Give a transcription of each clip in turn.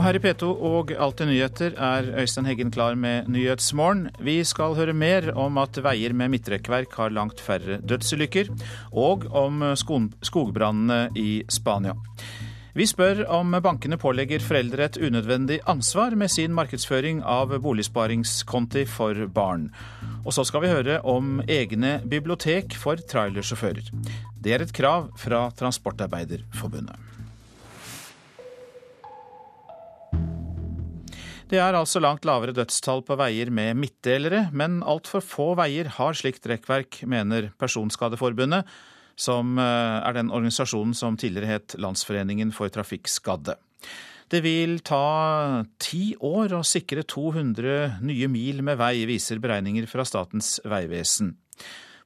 Og her i P2 og Alltid nyheter er Øystein Heggen klar med Nyhetsmorgen. Vi skal høre mer om at veier med midtrekkverk har langt færre dødsulykker, og om skogbrannene i Spania. Vi spør om bankene pålegger foreldre et unødvendig ansvar med sin markedsføring av boligsparingskonti for barn. Og så skal vi høre om egne bibliotek for trailersjåfører. Det er et krav fra Transportarbeiderforbundet. Det er altså langt lavere dødstall på veier med midtdelere, men altfor få veier har slikt rekkverk, mener Personskadeforbundet, som eh, er den organisasjonen som tidligere het Landsforeningen for trafikkskadde. Det vil ta ti år å sikre 200 nye mil med vei, viser beregninger fra Statens vegvesen.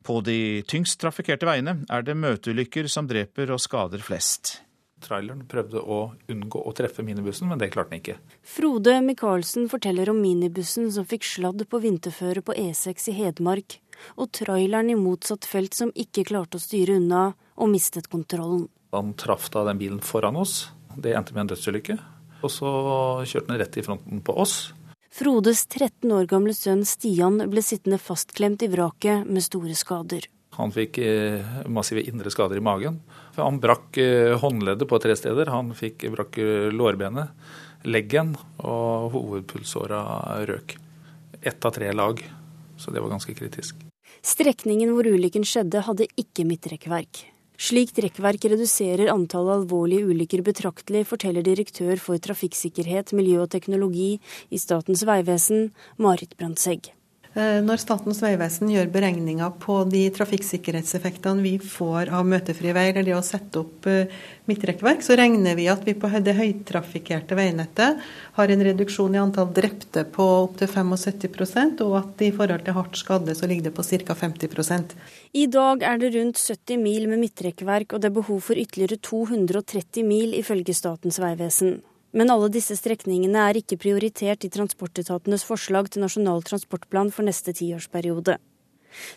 På de tyngst trafikkerte veiene er det møteulykker som dreper og skader flest traileren prøvde å unngå å treffe minibussen, men det klarte den ikke. Frode Michaelsen forteller om minibussen som fikk sladd på vinterføre på E6 i Hedmark, og traileren i motsatt felt som ikke klarte å styre unna og mistet kontrollen. Han traff da den bilen foran oss. Det endte med en dødsulykke. Og så kjørte den rett i fronten på oss. Frodes 13 år gamle sønn Stian ble sittende fastklemt i vraket med store skader. Han fikk eh, massive indre skader i magen. Han brakk eh, håndleddet på tre steder. Han fikk brakk eh, lårbenet, leggen, og hovedpulsåra røk. Ett av tre lag, så det var ganske kritisk. Strekningen hvor ulykken skjedde, hadde ikke midtrekkverk. Slikt rekkverk reduserer antallet alvorlige ulykker betraktelig, forteller direktør for trafikksikkerhet, miljø og teknologi i Statens vegvesen, Marit Brandtzæg. Eh, når Statens vegvesen gjør beregninger på de trafikksikkerhetseffektene vi får av møtefri vei, eller det å sette opp eh, midtrekkverk, så regner vi at vi på det høytrafikkerte veinettet har en reduksjon i antall drepte på opptil 75 og at i forhold til hardt skadde så ligger det på ca. 50 I dag er det rundt 70 mil med midtrekkverk, og det er behov for ytterligere 230 mil, ifølge Statens vegvesen. Men alle disse strekningene er ikke prioritert i transportetatenes forslag til Nasjonal transportplan for neste tiårsperiode.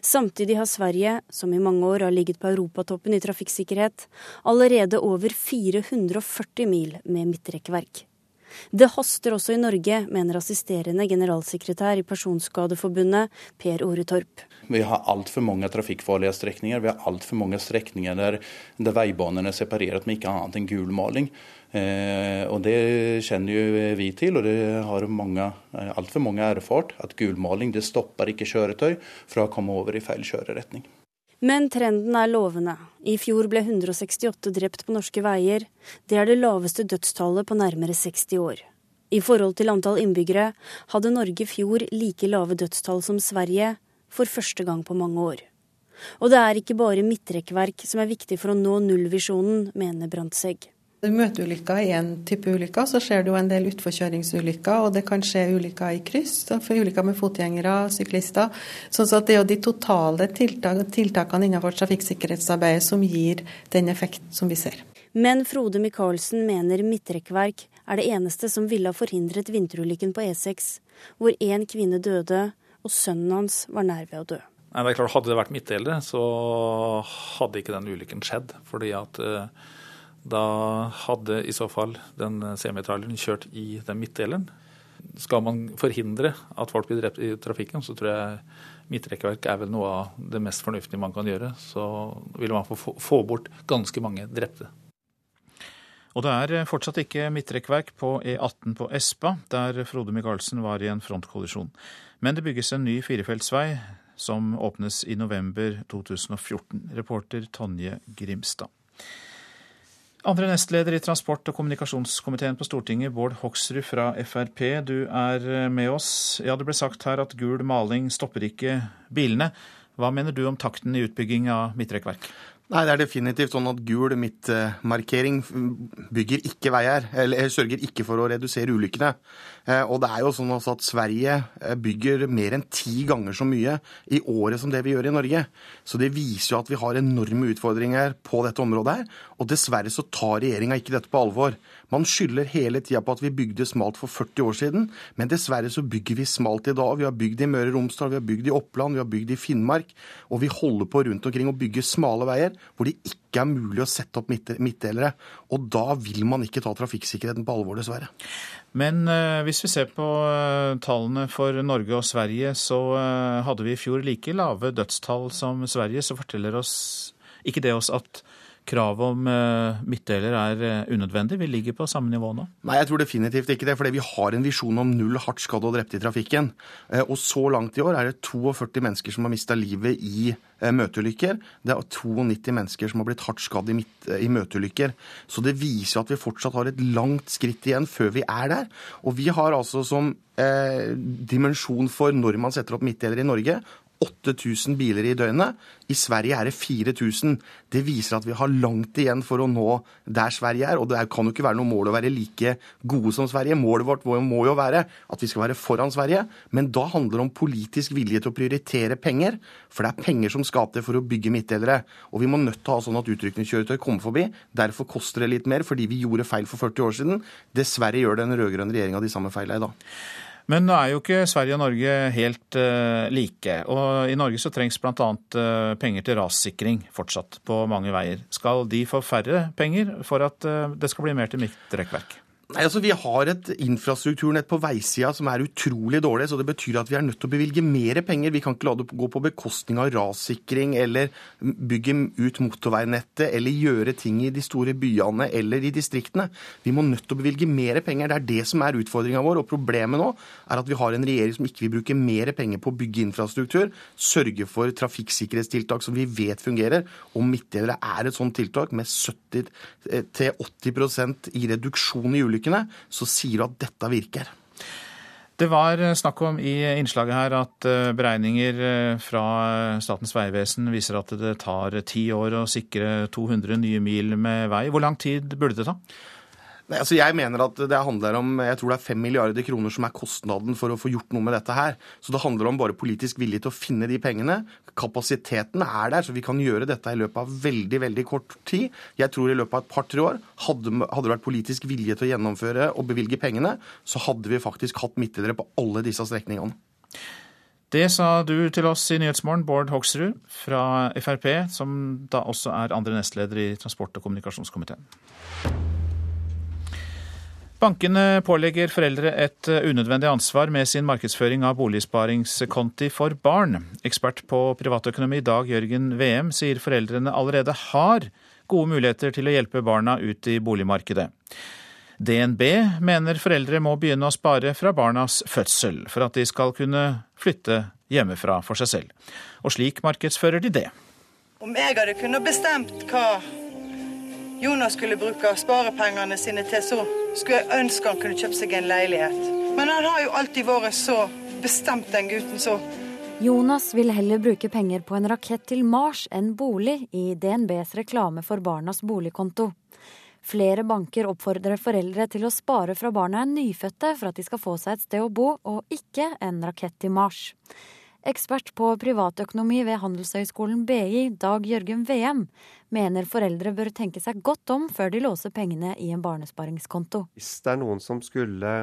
Samtidig har Sverige, som i mange år har ligget på europatoppen i trafikksikkerhet, allerede over 440 mil med midtrekkverk. Det haster også i Norge, mener assisterende generalsekretær i Personskadeforbundet, Per Ore Torp. Vi har altfor mange trafikkfarlige strekninger. Vi har altfor mange strekninger der, der veibanene er separert med ikke annet enn gulmaling. Eh, og Det kjenner jo vi til, og det har mange, eh, altfor mange erfart. At gulmaling det stopper ikke kjøretøy fra å komme over i feil kjøreretning. Men trenden er lovende. I fjor ble 168 drept på norske veier. Det er det laveste dødstallet på nærmere 60 år. I forhold til antall innbyggere hadde Norge i fjor like lave dødstall som Sverige, for første gang på mange år. Og det er ikke bare midtrekkverk som er viktig for å nå nullvisjonen, mener Brandtzæg. Møteulykker er én type ulykker. Så skjer det jo en del utforkjøringsulykker, og det kan skje ulykker i kryss. For ulykker med fotgjengere, syklister. Sånn at det er jo de totale tiltak, tiltakene innenfor trafikksikkerhetsarbeidet som gir den effekt som vi ser. Men Frode Michaelsen mener midtrekkverk er det eneste som ville ha forhindret vinterulykken på E6, hvor én kvinne døde og sønnen hans var nær ved å dø. Nei, det er klart, Hadde det vært midtdelere, så hadde ikke den ulykken skjedd. fordi at uh, da hadde i så fall den semitraileren kjørt i den midtdeleren. Skal man forhindre at folk blir drept i trafikken, så tror jeg midtrekkverk er vel noe av det mest fornuftige man kan gjøre. Så vil man få bort ganske mange drepte. Og det er fortsatt ikke midtrekkverk på E18 på Espa, der Frode Michaelsen var i en frontkollisjon. Men det bygges en ny firefeltsvei som åpnes i november 2014. Reporter Tonje Grimstad. Andre nestleder i transport- og kommunikasjonskomiteen på Stortinget, Bård Hoksrud fra Frp. Du er eh, med oss. Ja, det ble sagt her at gul maling stopper ikke bilene. Hva mener du om takten i utbygging av midtrekkverk? Nei, Det er definitivt sånn at gul midtmarkering bygger ikke veier, eller sørger ikke for å redusere ulykkene. Eh, og det er jo sånn at Sverige eh, bygger mer enn ti ganger så mye i året som det vi gjør i Norge. Så det viser jo at vi har enorme utfordringer på dette området her. Og dessverre så tar regjeringa ikke dette på alvor. Man skylder hele tida på at vi bygde smalt for 40 år siden, men dessverre så bygger vi smalt i dag. Vi har bygd i Møre og Romsdal, vi har bygd i Oppland, vi har bygd i Finnmark. Og vi holder på rundt omkring å bygge smale veier hvor det ikke er mulig å sette opp midtdelere. Og da vil man ikke ta trafikksikkerheten på alvor, dessverre. Men uh, hvis vi ser på uh, tallene for Norge og Sverige, så uh, hadde vi i fjor like lave dødstall som Sverige. Så forteller oss ikke det oss at kravet om eh, midtdeler er eh, unødvendig? Vi ligger på samme nivå nå? Nei, jeg tror definitivt ikke det. Fordi vi har en visjon om null hardt skadde og drepte i trafikken. Eh, og så langt i år er det 42 mennesker som har mista livet i møteulykker. Det er 92 mennesker som har blitt hardt skadd i, i møteulykker. Så det viser at vi fortsatt har et langt skritt igjen før vi er der. Og vi har altså som eh, dimensjon for når man setter opp midtdeler i Norge, 8000 biler i døgnet. I Sverige er det 4000. Det viser at vi har langt igjen for å nå der Sverige er. Og det kan jo ikke være noe mål å være like gode som Sverige. Målet vårt må jo være at vi skal være foran Sverige. Men da handler det om politisk vilje til å prioritere penger. For det er penger som skal til for å bygge midtdelere. Og vi må nødt til å ha sånn at utrykningskjøretøy kommer forbi. Derfor koster det litt mer, fordi vi gjorde feil for 40 år siden. Dessverre gjør den rød-grønne regjeringa de samme feilene i dag. Men nå er jo ikke Sverige og Norge helt uh, like. Og i Norge så trengs bl.a. Uh, eh, penger til rassikring fortsatt på mange veier. Skal de få færre penger for at uh, det skal bli mer til midtrekkverk? Nei, altså Vi har et infrastrukturnett på veisida som er utrolig dårlig. så Det betyr at vi er nødt til å bevilge mer penger. Vi kan ikke la det gå på bekostning av rassikring eller bygge ut motorveinettet eller gjøre ting i de store byene eller i distriktene. Vi må nødt til å bevilge mer penger. Det er det som er utfordringa vår. Og problemet nå er at vi har en regjering som ikke vil bruke mer penger på å bygge infrastruktur, sørge for trafikksikkerhetstiltak som vi vet fungerer. Og midtdelere er et sånt tiltak med 70-80% i reduksjon i ulykker ulykkene, så sier du at dette virker. Det var snakk om i innslaget her at eh, beregninger eh, fra Statens vegvesen viser at det tar ti år å sikre 200 nye mil med vei. Hvor lang tid burde det ta? Nei, altså jeg mener at det handler om jeg tror det er 5 milliarder kroner som er kostnaden for å få gjort noe med dette her. Så det handler om bare politisk vilje til å finne de pengene. Kapasiteten er der, så vi kan gjøre dette i løpet av veldig veldig kort tid. Jeg tror i løpet av et par-tre år hadde, hadde det vært politisk vilje til å gjennomføre og bevilge pengene, så hadde vi faktisk hatt midtdelere på alle disse strekningene. Det sa du til oss i Nyhetsmorgen, Bård Hoksrud fra Frp, som da også er andre nestleder i transport- og kommunikasjonskomiteen. Bankene pålegger foreldre et eh, unødvendig ansvar med sin markedsføring av boligsparingskonti for barn. Ekspert på privatøkonomi Dag Jørgen VM sier foreldrene allerede har gode muligheter til å hjelpe barna ut i boligmarkedet. DNB mener foreldre må begynne å spare fra barnas fødsel, for at de skal kunne flytte hjemmefra for seg selv. Og slik markedsfører de det. Om jeg hadde kunnet bestemt hva Jonas skulle bruke sparepengene sine til, så skulle jeg ønske han kunne kjøpt seg en leilighet. Men han har jo alltid vært så bestemt, den gutten, så Jonas vil heller bruke penger på en rakett til Mars enn bolig i DNBs reklame for barnas boligkonto. Flere banker oppfordrer foreldre til å spare fra barna er nyfødte for at de skal få seg et sted å bo, og ikke en rakett til Mars. Ekspert på privatøkonomi ved Handelshøyskolen BI, Dag Jørgen VM, mener foreldre bør tenke seg godt om før de låser pengene i en barnesparingskonto. Hvis det er noen som skulle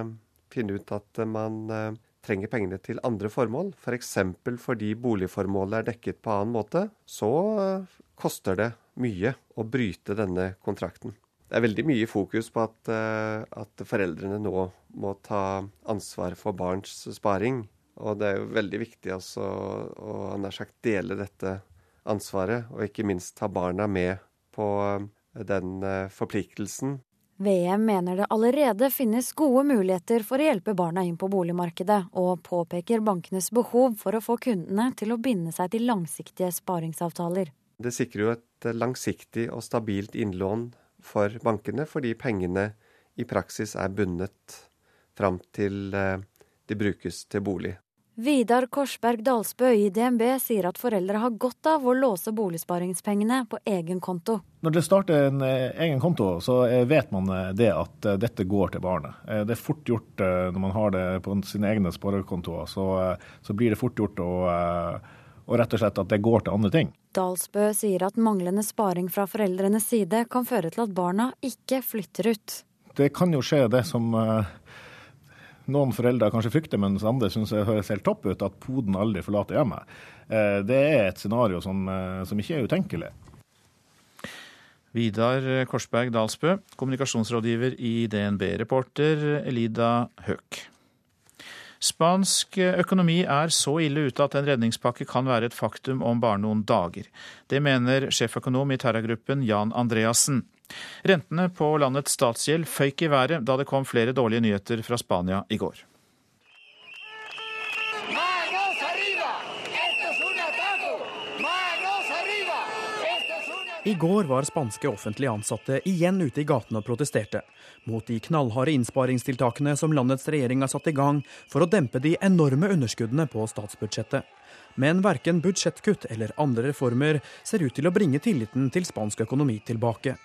finne ut at man eh, trenger pengene til andre formål, f.eks. For fordi boligformålet er dekket på annen måte, så eh, koster det mye å bryte denne kontrakten. Det er veldig mye fokus på at, eh, at foreldrene nå må ta ansvar for barns sparing. Og det er jo veldig viktig altså å nær sagt dele dette ansvaret, og ikke minst ta barna med på eh, den eh, forpliktelsen. VM mener det allerede finnes gode muligheter for å hjelpe barna inn på boligmarkedet, og påpeker bankenes behov for å få kundene til å binde seg til langsiktige sparingsavtaler. Det sikrer jo et langsiktig og stabilt innlån for bankene, fordi pengene i praksis er bundet fram til eh, de brukes til bolig. Vidar Korsberg Dalsbø i DNB sier at foreldre har godt av å låse boligsparingspengene på egen konto. Når det starter en eh, egen konto, så eh, vet man eh, det at dette går til barnet. Det er fort gjort når man har det på sine egne sparekontoer, så, så blir det fort gjort å, og rett og slett at det går til andre ting. Dalsbø sier at manglende sparing fra foreldrenes side kan føre til at barna ikke flytter ut. Det kan jo skje det som noen foreldre kanskje frykter, mens andre syns det høres helt topp ut, at poden aldri forlater hjemmet. Uh, det er et scenario som, uh, som ikke er utenkelig. Vidar Korsberg Dalsbø, kommunikasjonsrådgiver i DNB. Reporter Elida Høek. Spansk økonomi er så ille ute at en redningspakke kan være et faktum om bare noen dager. Det mener sjeføkonom i Terra-gruppen Jan Andreassen. Rentene på landets statsgjeld føyk i været da det kom flere dårlige nyheter fra Spania i går. I går var spanske offentlige ansatte igjen ute i gatene og protesterte mot de knallharde innsparingstiltakene som landets regjering har satt i gang for å dempe de enorme underskuddene på statsbudsjettet. Men verken budsjettkutt eller andre reformer ser ut til å bringe tilliten til spansk økonomi tilbake.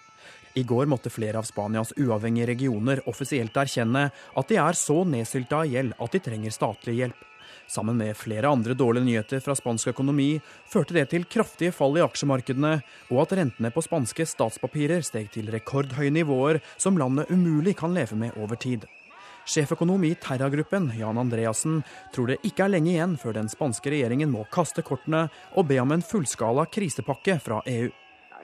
I går måtte flere av Spanias uavhengige regioner offisielt erkjenne at de er så nedsylta av gjeld at de trenger statlig hjelp. Sammen med flere andre dårlige nyheter fra spansk økonomi førte det til kraftige fall i aksjemarkedene, og at rentene på spanske statspapirer steg til rekordhøye nivåer som landet umulig kan leve med over tid. Sjeføkonom i Terra-gruppen, Jan Andreassen, tror det ikke er lenge igjen før den spanske regjeringen må kaste kortene og be om en fullskala krisepakke fra EU.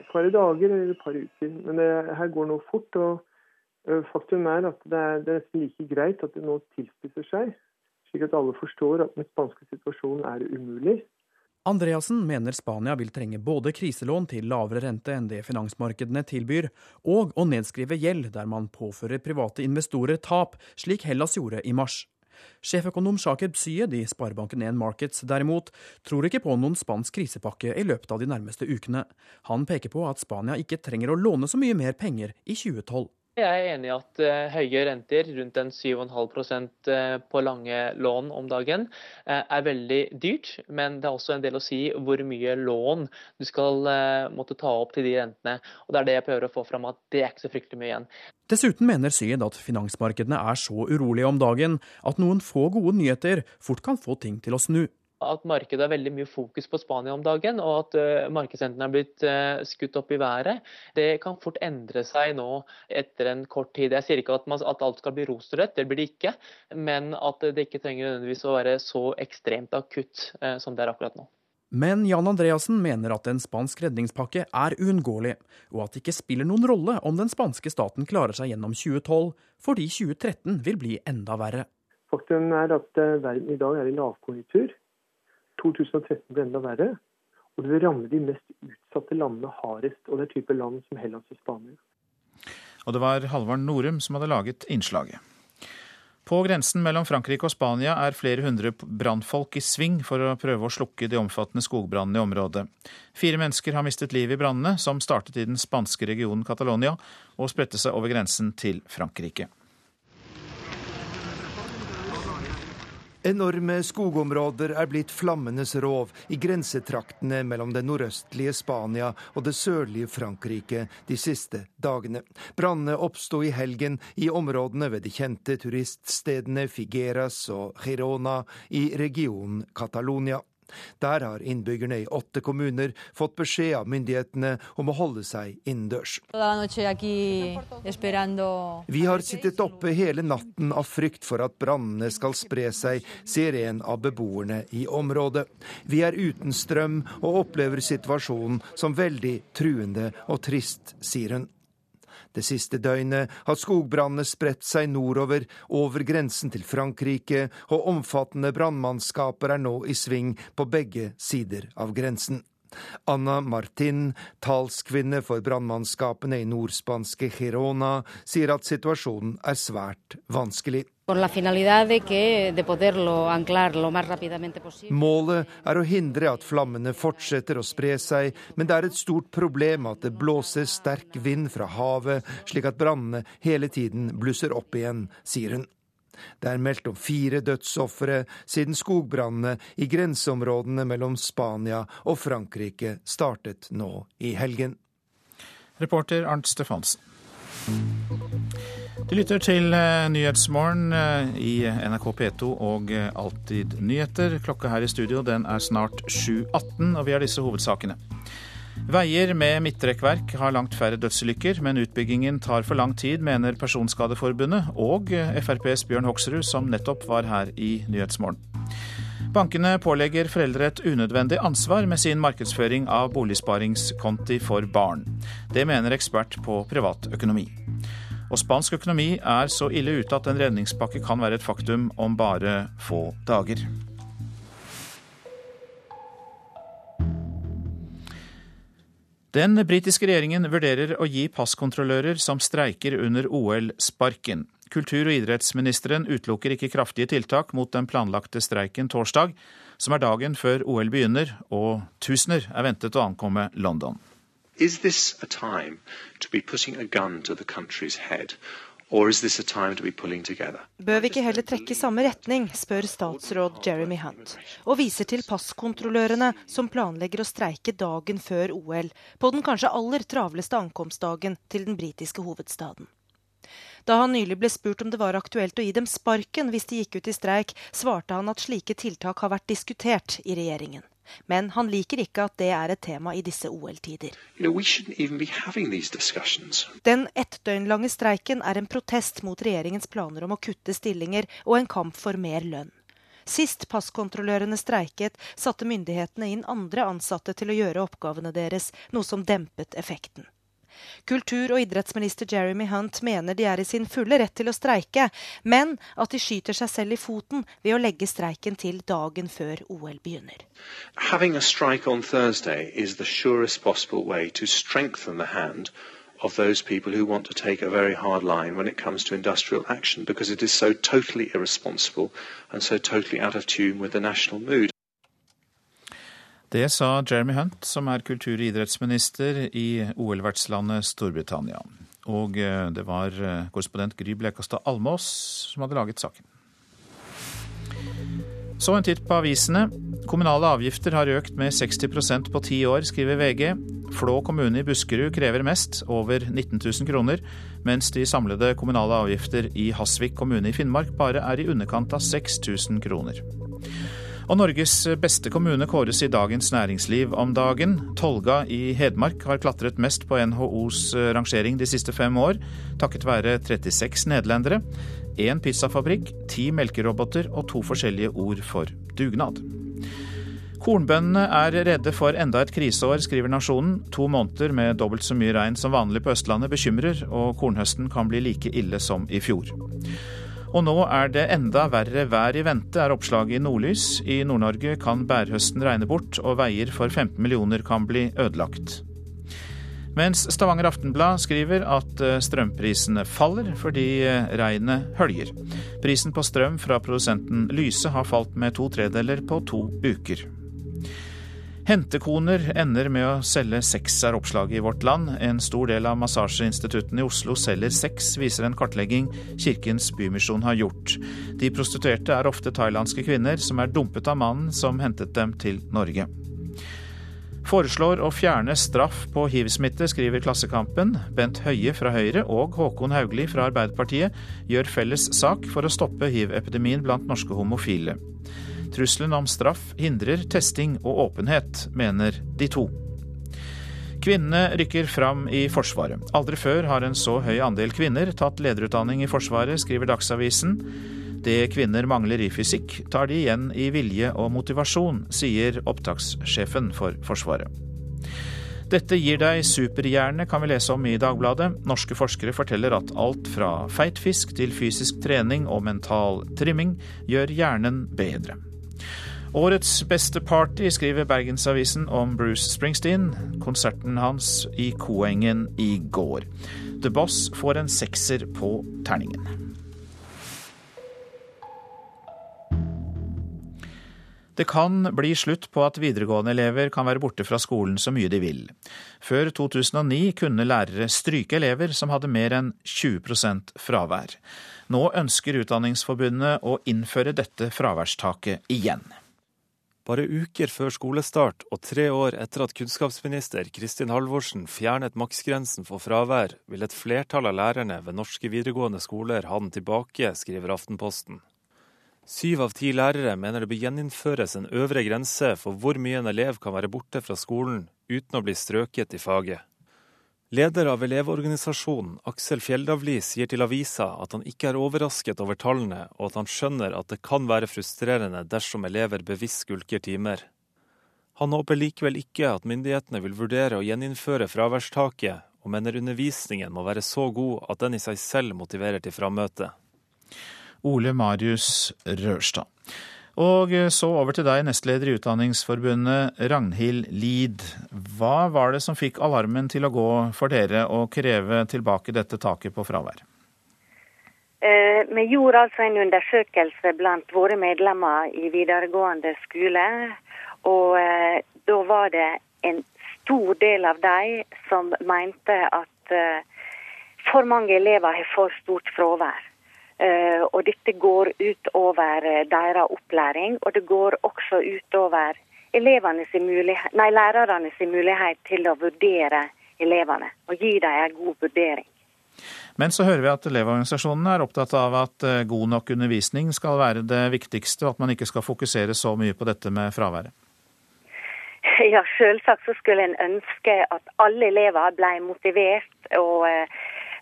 Et par dager eller et par uker, men det her går noe fort. og Faktum er at det er, det er nesten like greit at det nå tilspisser seg slik at alle forstår at den spanske situasjonen er umulig. Andreassen mener Spania vil trenge både kriselån til lavere rente enn det finansmarkedene tilbyr, og å nedskrive gjeld der man påfører private investorer tap, slik Hellas gjorde i mars. Sjeføkonom Shaker Psyed i Sparebanken 1 Markets derimot tror ikke på noen spansk krisepakke i løpet av de nærmeste ukene. Han peker på at Spania ikke trenger å låne så mye mer penger i 2012. Jeg er enig i at uh, høye renter, rundt en 7,5 uh, på lange lån om dagen, uh, er veldig dyrt. Men det er også en del å si hvor mye lån du skal måtte ta opp til de rentene. Og Det er det jeg prøver å få fram, at det er ikke så fryktelig mye igjen. Dessuten mener Syed at finansmarkedene er så urolige om dagen at noen få gode nyheter fort kan få ting til å snu at markedet har veldig mye fokus på Spania om dagen, og at uh, markedsrentene er blitt uh, skutt opp i været. Det kan fort endre seg nå etter en kort tid. Jeg sier ikke at, man, at alt skal bli rosenrødt, det blir det ikke. Men at det ikke trenger nødvendigvis å være så ekstremt akutt uh, som det er akkurat nå. Men Jan Andreassen mener at en spansk redningspakke er uunngåelig, og at det ikke spiller noen rolle om den spanske staten klarer seg gjennom 2012, fordi 2013 vil bli enda verre. Faktum er at verden i dag er i lavkonjunktur. 2013 ble enda verre. Og det vil ramme de mest utsatte landene hardest. Og det er type land som Hellas og Spania. Og det var Halvard Norum som hadde laget innslaget. På grensen mellom Frankrike og Spania er flere hundre brannfolk i sving for å prøve å slukke de omfattende skogbrannene i området. Fire mennesker har mistet livet i brannene, som startet i den spanske regionen Catalonia og spredte seg over grensen til Frankrike. Enorme skogområder er blitt flammenes rov i grensetraktene mellom det nordøstlige Spania og det sørlige Frankrike de siste dagene. Brannene oppsto i helgen i områdene ved de kjente turiststedene Figueras og Girona i regionen Catalonia. Der har innbyggerne i åtte kommuner fått beskjed av myndighetene om å holde seg innendørs. Vi har sittet oppe hele natten av frykt for at brannene skal spre seg, sier en av beboerne i området. Vi er uten strøm og opplever situasjonen som veldig truende og trist, sier hun. Det siste døgnet har skogbrannene spredt seg nordover, over grensen til Frankrike, og omfattende brannmannskaper er nå i sving på begge sider av grensen. Anna Martin, talskvinne for brannmannskapene i nordspanske Girona, sier at situasjonen er svært vanskelig. Målet er å hindre at flammene fortsetter å spre seg, men det er et stort problem at det blåser sterk vind fra havet, slik at brannene hele tiden blusser opp igjen, sier hun. Det er meldt om fire dødsofre siden skogbrannene i grenseområdene mellom Spania og Frankrike startet nå i helgen. Reporter Arnt Stefansen. Du lytter til eh, Nyhetsmorgen eh, i NRK P2 og eh, Alltid nyheter. Klokka her i studio den er snart 7.18, og vi har disse hovedsakene. Veier med midtrekkverk har langt færre dødsulykker, men utbyggingen tar for lang tid, mener Personskadeforbundet og FrPs Bjørn Hoksrud, som nettopp var her i Nyhetsmorgen. Bankene pålegger foreldre et unødvendig ansvar med sin markedsføring av boligsparingskonti for barn. Det mener ekspert på privatøkonomi. Og spansk økonomi er så ille ute at en redningspakke kan være et faktum om bare få dager. Den britiske regjeringen vurderer å gi passkontrollører som streiker under OL sparken. Kultur- og idrettsministeren utelukker ikke kraftige tiltak mot den planlagte streiken torsdag, som er dagen før OL begynner, og tusener er ventet å ankomme London. Is this a time to be? Bør vi ikke heller trekke i samme retning, spør statsråd Jeremy Hunt, og viser til passkontrollørene som planlegger å streike dagen før OL, på den kanskje aller travleste ankomstdagen til den britiske hovedstaden. Da han nylig ble spurt om det var aktuelt å gi dem sparken hvis de gikk ut i streik, svarte han at slike tiltak har vært diskutert i regjeringen. Men han liker ikke at det er et tema i disse OL-tider. Den ett døgn lange streiken er en protest mot regjeringens planer om å kutte stillinger og en kamp for mer lønn. Sist passkontrollørene streiket, satte myndighetene inn andre ansatte til å gjøre oppgavene deres, noe som dempet effekten. Kultur- og idrettsminister Jeremy Hunt mener de er i sin fulle rett til å streike, men at de skyter seg selv i foten ved å legge streiken til dagen før OL begynner. Of those people who want to take a very hard line when it comes to industrial action because it is so totally irresponsible and so totally out of tune with the national mood. Det sa Jeremy Hunt, som er kultur- og idrettsminister i OL-vertslandet Storbritannia. Og eh, det var eh, korrespondent Gry Blekastad Almås som hadde laget saken. Så en titt på avisene. Kommunale avgifter har økt med 60% på ti år, skriver VG. Flå kommune i Buskerud krever mest, over 19 000 kroner, mens de samlede kommunale avgifter i Hasvik kommune i Finnmark bare er i underkant av 6000 kroner. Og Norges beste kommune kåres i Dagens Næringsliv om dagen. Tolga i Hedmark har klatret mest på NHOs eh, rangering de siste fem år, takket være 36 nederlendere, én pizzafabrikk, ti melkeroboter og to forskjellige ord for dugnad. Kornbøndene er redde for enda et kriseår, skriver Nasjonen. To måneder med dobbelt så mye regn som vanlig på Østlandet bekymrer, og kornhøsten kan bli like ille som i fjor. Og nå er det enda verre vær i vente, er oppslaget i Nordlys. I Nord-Norge kan bærhøsten regne bort, og veier for 15 millioner kan bli ødelagt. Mens Stavanger Aftenblad skriver at eh, strømprisene faller fordi eh, regnet høljer. Prisen på strøm fra produsenten Lyse har falt med to tredeler på to uker. Hentekoner ender med å selge sex, er oppslaget i Vårt Land. En stor del av massasjeinstituttene i Oslo selger sex, viser en kartlegging Kirkens Bymisjon har gjort. De prostituerte er ofte thailandske kvinner som er dumpet av mannen som hentet dem til Norge. Foreslår å fjerne straff på hivsmitte, skriver Klassekampen. Bent Høie fra Høyre og Håkon Haugli fra Arbeiderpartiet gjør felles sak for å stoppe hivepidemien blant norske homofile. Trusselen om straff hindrer testing og åpenhet, mener de to. Kvinnene rykker fram i Forsvaret. Aldri før har en så høy andel kvinner tatt lederutdanning i Forsvaret, skriver Dagsavisen. Det kvinner mangler i fysikk, tar de igjen i vilje og motivasjon, sier opptakssjefen for Forsvaret. Dette gir deg superhjerne, kan vi lese om i Dagbladet. Norske forskere forteller at alt fra feit fisk til fysisk trening og mental trimming gjør hjernen bedre. Årets beste party, skriver Bergensavisen om Bruce Springsteen. Konserten hans i Koengen i går. The Boss får en sekser på terningen. Det kan bli slutt på at videregående elever kan være borte fra skolen så mye de vil. Før 2009 kunne lærere stryke elever som hadde mer enn 20% fravær. Nå ønsker Utdanningsforbundet å innføre dette fraværstaket igjen. Bare uker før skolestart og tre år etter at kunnskapsminister Kristin Halvorsen fjernet maksgrensen for fravær, vil et flertall av lærerne ved norske videregående skoler ha den tilbake, skriver Aftenposten. Syv av ti lærere mener det bør gjeninnføres en øvre grense for hvor mye en elev kan være borte fra skolen uten å bli strøket i faget. Leder av Elevorganisasjonen, Aksel Fjelldavli, sier til avisa at han ikke er overrasket over tallene, og at han skjønner at det kan være frustrerende dersom elever bevisst skulker timer. Han håper likevel ikke at myndighetene vil vurdere å gjeninnføre fraværstaket, og mener undervisningen må være så god at den i seg selv motiverer til frammøte. Ole Marius Rørstad. Og så over til deg, nestleder i Utdanningsforbundet, Ragnhild Lid. Hva var det som fikk alarmen til å gå for dere og kreve tilbake dette taket på fravær? Eh, vi gjorde altså en undersøkelse blant våre medlemmer i videregående skole. Og eh, da var det en stor del av de som mente at eh, for mange elever har for stort fravær. Eh, og dette går ut over eh, deres opplæring, og det går også ut over nei, lærerne sin mulighet til å vurdere elevene og gi dem en god vurdering. Men så hører vi at elevorganisasjonene er opptatt av at eh, god nok undervisning skal være det viktigste, og at man ikke skal fokusere så mye på dette med fraværet. Ja, selvsagt så skulle en ønske at alle elever ble motivert og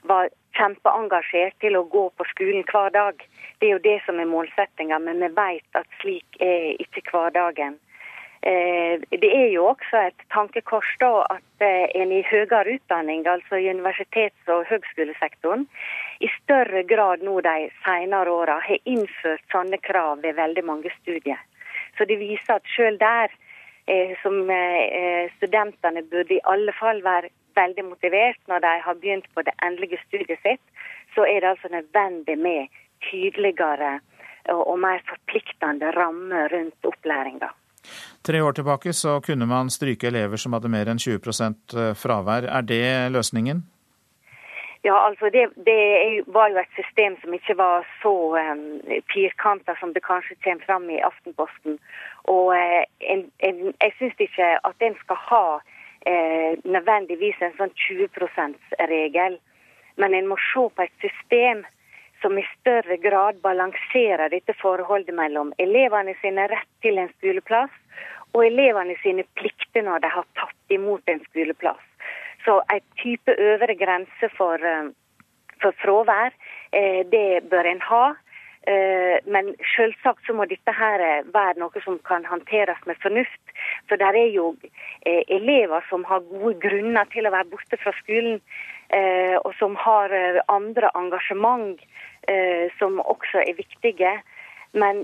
var kjempeengasjert til å gå på skolen hver dag. Det er jo det som er målsettinga, men vi vet at slik er ikke hverdagen. Eh, det er jo også et tankekors da at eh, en i høyere utdanning, altså i universitets- og høgskolesektoren, i større grad nå de senere åra har innført sånne krav ved veldig mange studier. Så det viser at selv der eh, som studentene burde i alle fall være veldig motivert når de har begynt på det endelige studiet sitt, så er det altså nødvendig med tydeligere og mer forpliktende rammer rundt opplæringa. Tre år tilbake så kunne man stryke elever som hadde mer enn 20 eh, fravær. Er det løsningen? Ja, altså det, det, var jo et system som ikke var så um, firkanta som det kanskje kommer fram i Aftenposten. Og uh, en, en, jeg syns ikke at en skal ha eh, nødvendigvis en sånn 20 %-regel. Men en må se på et system som i større grad balanserer dette forholdet mellom elevene sine rett til en skoleplass og elevene sine plikter når de har tatt imot en skoleplass. Så en type øvre grense for, eh, for fravær, eh, det bør en ha. Eh, men selvsagt så må dette her være noe som kan håndteres med fornuft. For det er jo eh, elever som har gode grunner til å være borte fra skolen, eh, og som har andre engasjement som også er viktige. Men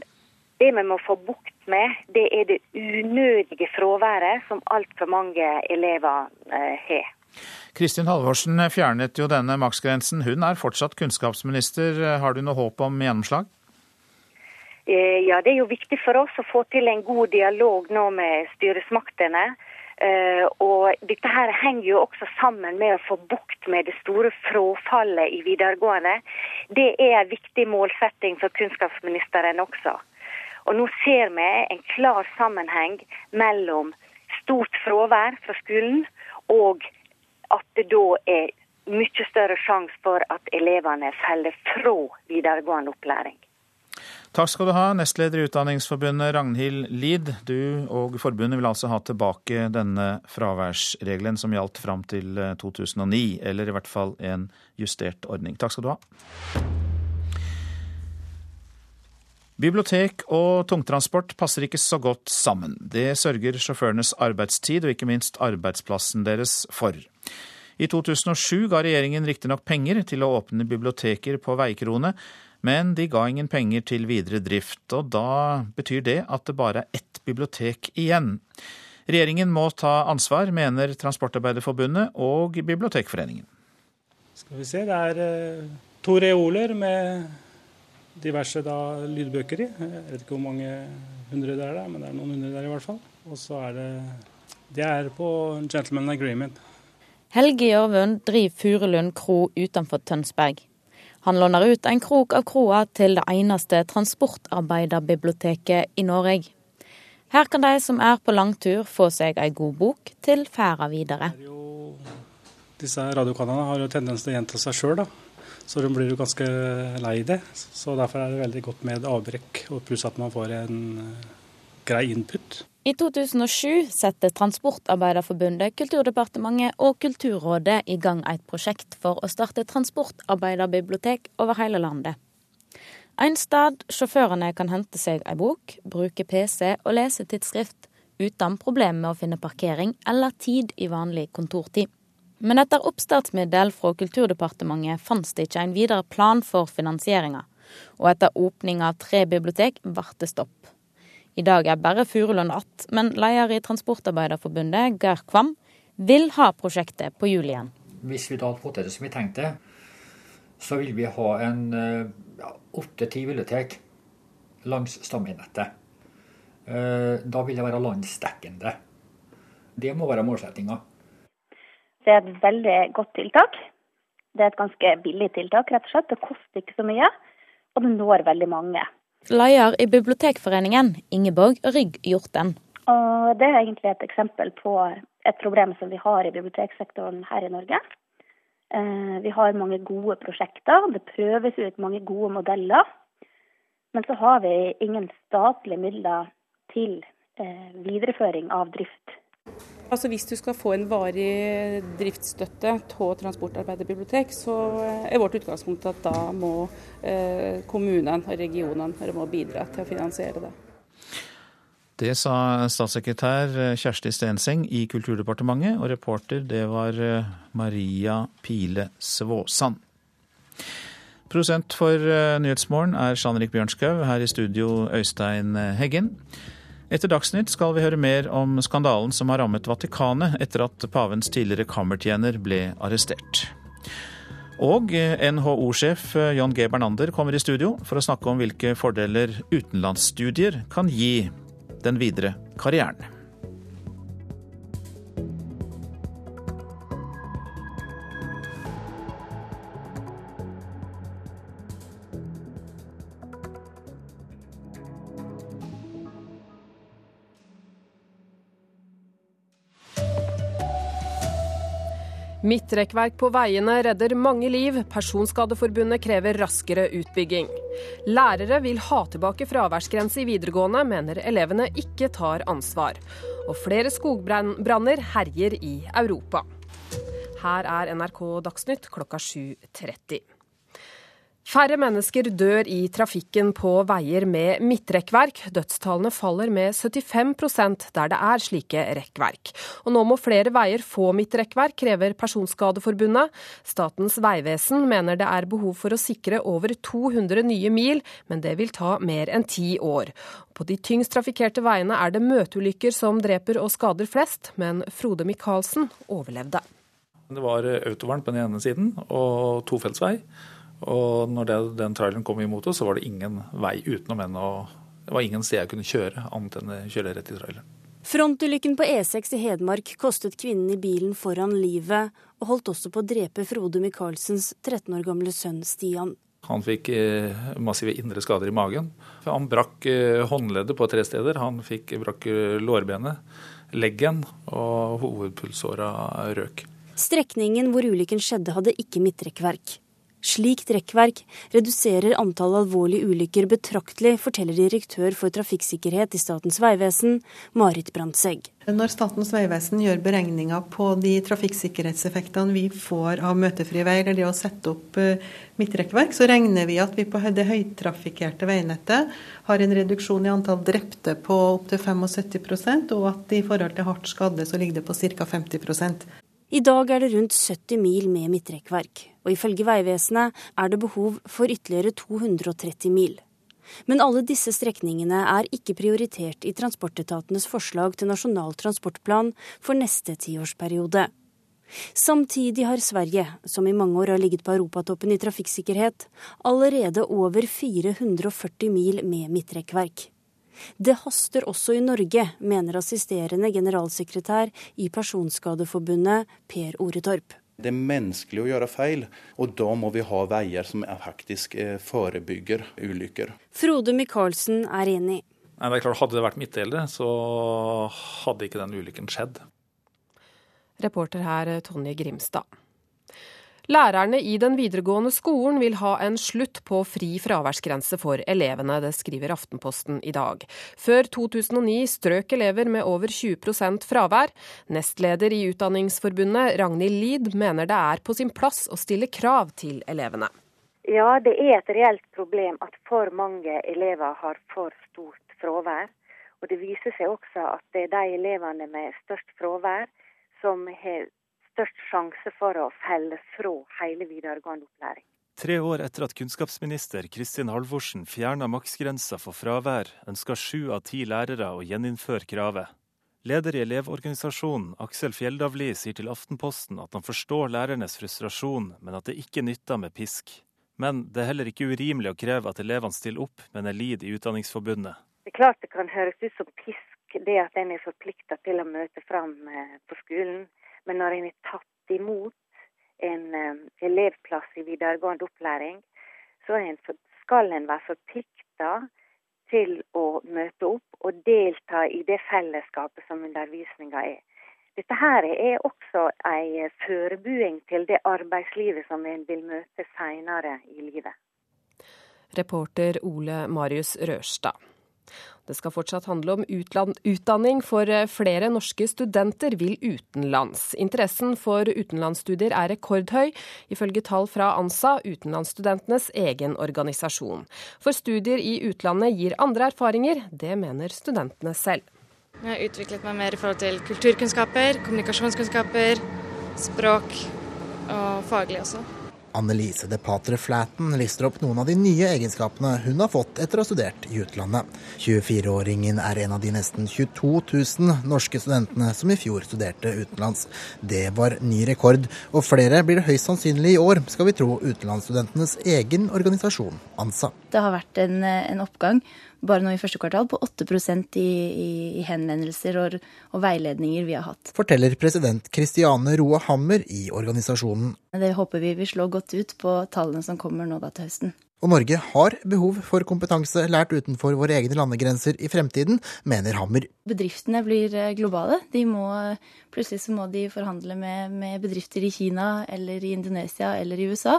det vi må få bukt med, det er det unødige fraværet som altfor mange elever har. Kristin Halvorsen fjernet jo denne maksgrensen. Hun er fortsatt kunnskapsminister. Har du noe håp om gjennomslag? Eh, ja, Det er jo viktig for oss å få til en god dialog nå med styresmaktene. Uh, og dette her henger jo også sammen med å få bukt med det store frafallet i videregående. Det er en viktig målsetting for kunnskapsministeren også. Og nå ser vi en klar sammenheng mellom stort fravær fra skolen og at det da er mye større sjanse for at elevene faller fra videregående opplæring. Takk skal du ha, nestleder i Utdanningsforbundet Ragnhild Lid. Du og forbundet vil altså ha tilbake denne fraværsregelen som gjaldt fram til 2009, eh, eller i hvert fall en justert ordning. Takk skal du ha. Bibliotek og tungtransport passer ikke så godt sammen. Det sørger sjåførenes arbeidstid og ikke minst arbeidsplassen deres for. I 2007 ga regjeringen riktignok penger til å åpne biblioteker på veikrone, men de ga ingen penger til videre drift. Og da betyr det at det bare er ett bibliotek igjen. Regjeringen må ta ansvar, mener Transportarbeiderforbundet og Bibliotekforeningen. Skal vi se, det er eh, to reoler med diverse da, lydbøker i. Jeg vet ikke hvor mange hundre det er, der, men det er noen hundre der i hvert fall. Og så er det Det er på Gentleman Agreement. Helge Gjørvund driver Furulund kro utenfor Tønsberg. Han låner ut en krok av kroa til det eneste transportarbeiderbiblioteket i Norge. Her kan de som er på langtur få seg ei god bok til ferda videre. Disse radiokanalene har jo tendens til å gjenta seg sjøl, så de blir jo ganske lei det. Så derfor er det veldig godt med avbrekk, og pluss at man får en eh, grei input. I 2007 satte Transportarbeiderforbundet, Kulturdepartementet og Kulturrådet i gang et prosjekt for å starte transportarbeiderbibliotek over hele landet. En sted sjåførene kan hente seg ei bok, bruke PC og lese tidsskrift uten problem med å finne parkering eller tid i vanlig kontortid. Men etter oppstartsmiddel fra Kulturdepartementet fantes det ikke en videre plan for finansieringa, og etter åpning av tre bibliotek ble det stopp. I dag er bare Furulund att, men leder i Transportarbeiderforbundet, Geir Kvam, vil ha prosjektet på hjul igjen. Hvis vi da hadde fått det som vi tenkte, så vil vi ha en åtte-ti ja, bibliotek langs stamveinettet. Eh, da vil det være landsdekkende. Det må være målsettinga. Det er et veldig godt tiltak. Det er et ganske billig tiltak, rett og slett. Det koster ikke så mye, og det når veldig mange. Leder i Bibliotekforeningen, Ingeborg Rygg Hjorten. Og det er egentlig et eksempel på et problem som vi har i biblioteksektoren her i Norge. Eh, vi har mange gode prosjekter, det prøves ut mange gode modeller. Men så har vi ingen statlige midler til eh, videreføring av drift Altså Hvis du skal få en varig driftsstøtte til transportarbeiderbibliotek, så er vårt utgangspunkt at da må eh, kommunene og regionene må bidra til å finansiere det. Det sa statssekretær Kjersti Stenseng i Kulturdepartementet, og reporter det var eh, Maria Pile Svåsand. Prosent for eh, Nyhetsmorgen er Jean-Erik Bjørnskaug, her i studio Øystein Heggen. Etter Dagsnytt skal vi høre mer om skandalen som har rammet Vatikanet etter at pavens tidligere kammertjener ble arrestert. Og NHO-sjef John G. Bernander kommer i studio for å snakke om hvilke fordeler utenlandsstudier kan gi den videre karrieren. Midtrekkverk på veiene redder mange liv. Personskadeforbundet krever raskere utbygging. Lærere vil ha tilbake fraværsgrense i videregående, mener elevene ikke tar ansvar. Og flere skogbranner herjer i Europa. Her er NRK Dagsnytt klokka 7.30. Færre mennesker dør i trafikken på veier med midtrekkverk. Dødstallene faller med 75% der det er slike rekkverk. Og nå må flere veier få midtrekkverk, krever Personskadeforbundet. Statens vegvesen mener det er behov for å sikre over 200 nye mil, men det vil ta mer enn ti år. På de tyngst trafikkerte veiene er det møteulykker som dreper og skader flest, men Frode Michaelsen overlevde. Det var autovern på den ene siden og tofeltsvei. Og når det, den traileren kom imot oss, så var det ingen vei utenom enn å det var ingen sted jeg kunne kjøre, annet enn å kjøre rett i traileren. Frontulykken på E6 i Hedmark kostet kvinnen i bilen foran livet, og holdt også på å drepe Frode Michaelsens 13 år gamle sønn Stian. Han fikk eh, massive indre skader i magen. Han brakk eh, håndleddet på tre steder. Han fikk brakk eh, lårbenet, leggen, og hovedpulsåra røk. Strekningen hvor ulykken skjedde, hadde ikke midtrekkverk. Slikt rekkverk reduserer antall alvorlige ulykker betraktelig, forteller direktør for trafikksikkerhet i Statens vegvesen, Marit Brandtzæg. Når Statens vegvesen gjør beregninger på de trafikksikkerhetseffektene vi får av møtefrie veier, eller det å sette opp eh, midtrekkverk, så regner vi at vi på det høytrafikkerte veinettet har en reduksjon i antall drepte på opptil 75% og at i forhold til hardt skadde så ligger det på ca. 50% i dag er det rundt 70 mil med midtrekkverk, og ifølge Vegvesenet er det behov for ytterligere 230 mil. Men alle disse strekningene er ikke prioritert i transportetatenes forslag til Nasjonal transportplan for neste tiårsperiode. Samtidig har Sverige, som i mange år har ligget på europatoppen i trafikksikkerhet, allerede over 440 mil med midtrekkverk. Det haster også i Norge, mener assisterende generalsekretær i Personskadeforbundet, Per Oretorp. Det er menneskelig å gjøre feil, og da må vi ha veier som faktisk eh, forebygger ulykker. Frode Michaelsen er enig. Nei, det er klart, Hadde det vært midtdelere, så hadde ikke den ulykken skjedd. Reporter her Tonje Grimstad. Lærerne i den videregående skolen vil ha en slutt på fri fraværsgrense for elevene, det skriver Aftenposten i dag. Før 2009 strøk elever med over 20% fravær. Nestleder i Utdanningsforbundet, Ragnhild Lid, mener det er på sin plass å stille krav til elevene. Ja, det er et reelt problem at for mange elever har for stort fravær. Og det viser seg også at det er de elevene med størst fravær som har størst sjanse for å felle fra hele videregående opplæring. Tre år etter at kunnskapsminister Kristin Halvorsen fjerna maksgrensa for fravær, ønsker sju av ti lærere å gjeninnføre kravet. Leder i Elevorganisasjonen, Aksel Fjelldavli, sier til Aftenposten at han forstår lærernes frustrasjon, men at det ikke nytter med pisk. Men det er heller ikke urimelig å kreve at elevene stiller opp, mener Lid i Utdanningsforbundet. Det er klart det kan høres ut som pisk, det at en er forplikta til å møte fram eh, på skolen. Men når en er tatt imot en um, elevplass i videregående opplæring, så en skal en være forplikta til å møte opp og delta i det fellesskapet som undervisninga er. Dette her er også en forberedelse til det arbeidslivet som en vil møte senere i livet. Reporter Ole Marius Rørstad. Det skal fortsatt handle om utdanning, for eh, flere norske studenter vil utenlands. Interessen for utenlandsstudier er rekordhøy, ifølge tall fra ANSA, utenlandsstudentenes egen organisasjon. For studier i utlandet gir andre erfaringer, det mener studentene selv. Jeg har utviklet meg mer i forhold til kulturkunnskaper, kommunikasjonskunnskaper, språk og faglig også. Annelise de Patre Flaten lister opp noen av de nye egenskapene hun har fått etter å ha studert i utlandet. 24-åringen er en av de nesten 22 000 norske studentene som i fjor studerte utenlands. Det var ny rekord, og flere blir det høyst sannsynlig i år, skal vi tro utenlandsstudentenes egen organisasjon, ANSA. Det har vært en, en oppgang bare nå i første kvartal på 8 i, i, i henvendelser og, og, veiledninger vi har hatt. Forteller president Kristiane Roe Hammer i organisasjonen. Det håper vi vil slå godt ut på tallene som kommer nå da til høsten. Og Norge har behov for kompetanse lært utenfor våre egne landegrenser i fremtiden, mener Hammer. Bedriftene blir eh, globale. De må, plutselig så må de forhandle med, med bedrifter i Kina eller i Indonesia eller i USA.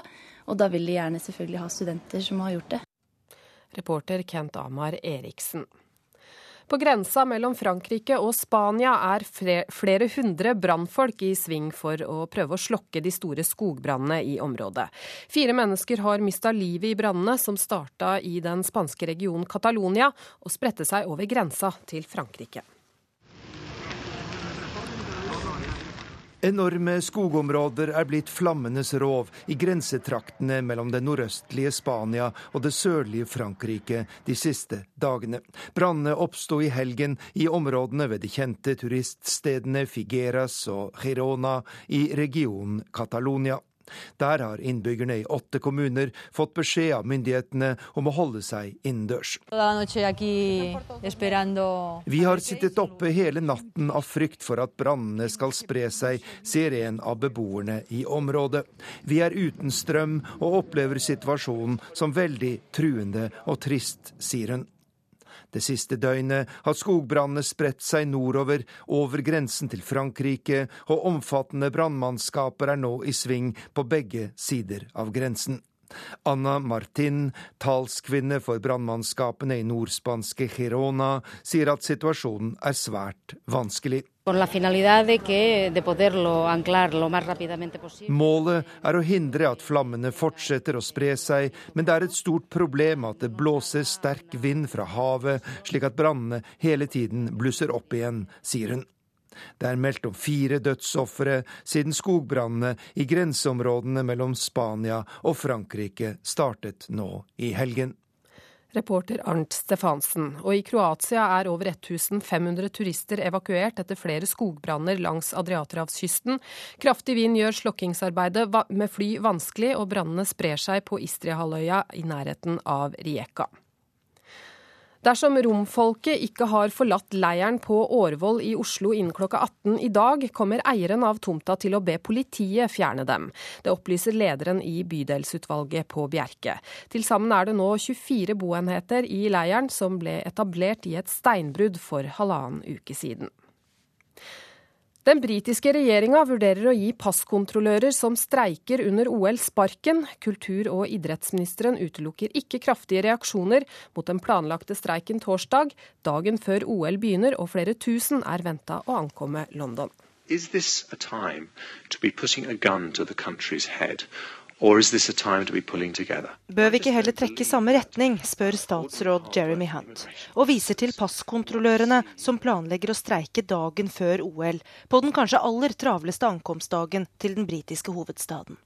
Og da vil de gjerne selvfølgelig ha studenter som har gjort det. Reporter Kent Amar Eriksen. På grensa mellom Frankrike og Spania er flere hundre brannfolk i sving for å prøve å slokke de store skogbrannene i området. Fire mennesker har mista livet i brannene som starta i den spanske regionen Catalonia og spredte seg over grensa til Frankrike. Enorme skogområder er blitt flammenes rov i grensetraktene mellom det nordøstlige Spania og det sørlige Frankrike de siste dagene. Brannene oppsto i helgen i områdene ved de kjente turiststedene Figueras og Girona i regionen Catalonia. Der har innbyggerne i åtte kommuner fått beskjed av myndighetene om å holde seg innendørs. Vi har sittet oppe hele natten av frykt for at brannene skal spre seg, sier en av beboerne i området. Vi er uten strøm og opplever situasjonen som veldig truende og trist, sier hun. Det siste døgnet har skogbrannene spredt seg nordover, over grensen til Frankrike, og omfattende brannmannskaper er nå i sving på begge sider av grensen. Anna Martin, talskvinne for brannmannskapene i nordspanske Girona, sier at situasjonen er svært vanskelig. Målet er å hindre at flammene fortsetter å spre seg, men det er et stort problem at det blåser sterk vind fra havet, slik at brannene hele tiden blusser opp igjen, sier hun. Det er meldt om fire dødsofre siden skogbrannene i grenseområdene mellom Spania og Frankrike startet nå i helgen. Reporter Arnt Stefansen. Og i Kroatia er over 1500 turister evakuert etter flere skogbranner langs Adriaterhavskysten. Kraftig vind gjør slokkingsarbeidet med fly vanskelig, og brannene sprer seg på Istriahalvøya i nærheten av Rijeka. Dersom romfolket ikke har forlatt leiren på Årvoll i Oslo innen klokka 18 i dag, kommer eieren av tomta til å be politiet fjerne dem. Det opplyser lederen i bydelsutvalget på Bjerke. Til sammen er det nå 24 boenheter i leiren, som ble etablert i et steinbrudd for halvannen uke siden. Den britiske regjeringa vurderer å gi passkontrollører som streiker under OL sparken. Kultur- og idrettsministeren utelukker ikke kraftige reaksjoner mot den planlagte streiken torsdag, dagen før OL begynner og flere tusen er venta å ankomme London. Is this a time to be putting a gun to the country's? Bør vi ikke heller trekke i samme retning, spør statsråd Jeremy Hunt, og viser til passkontrollørene som planlegger å streike dagen før OL, på den kanskje aller travleste ankomstdagen til den britiske hovedstaden.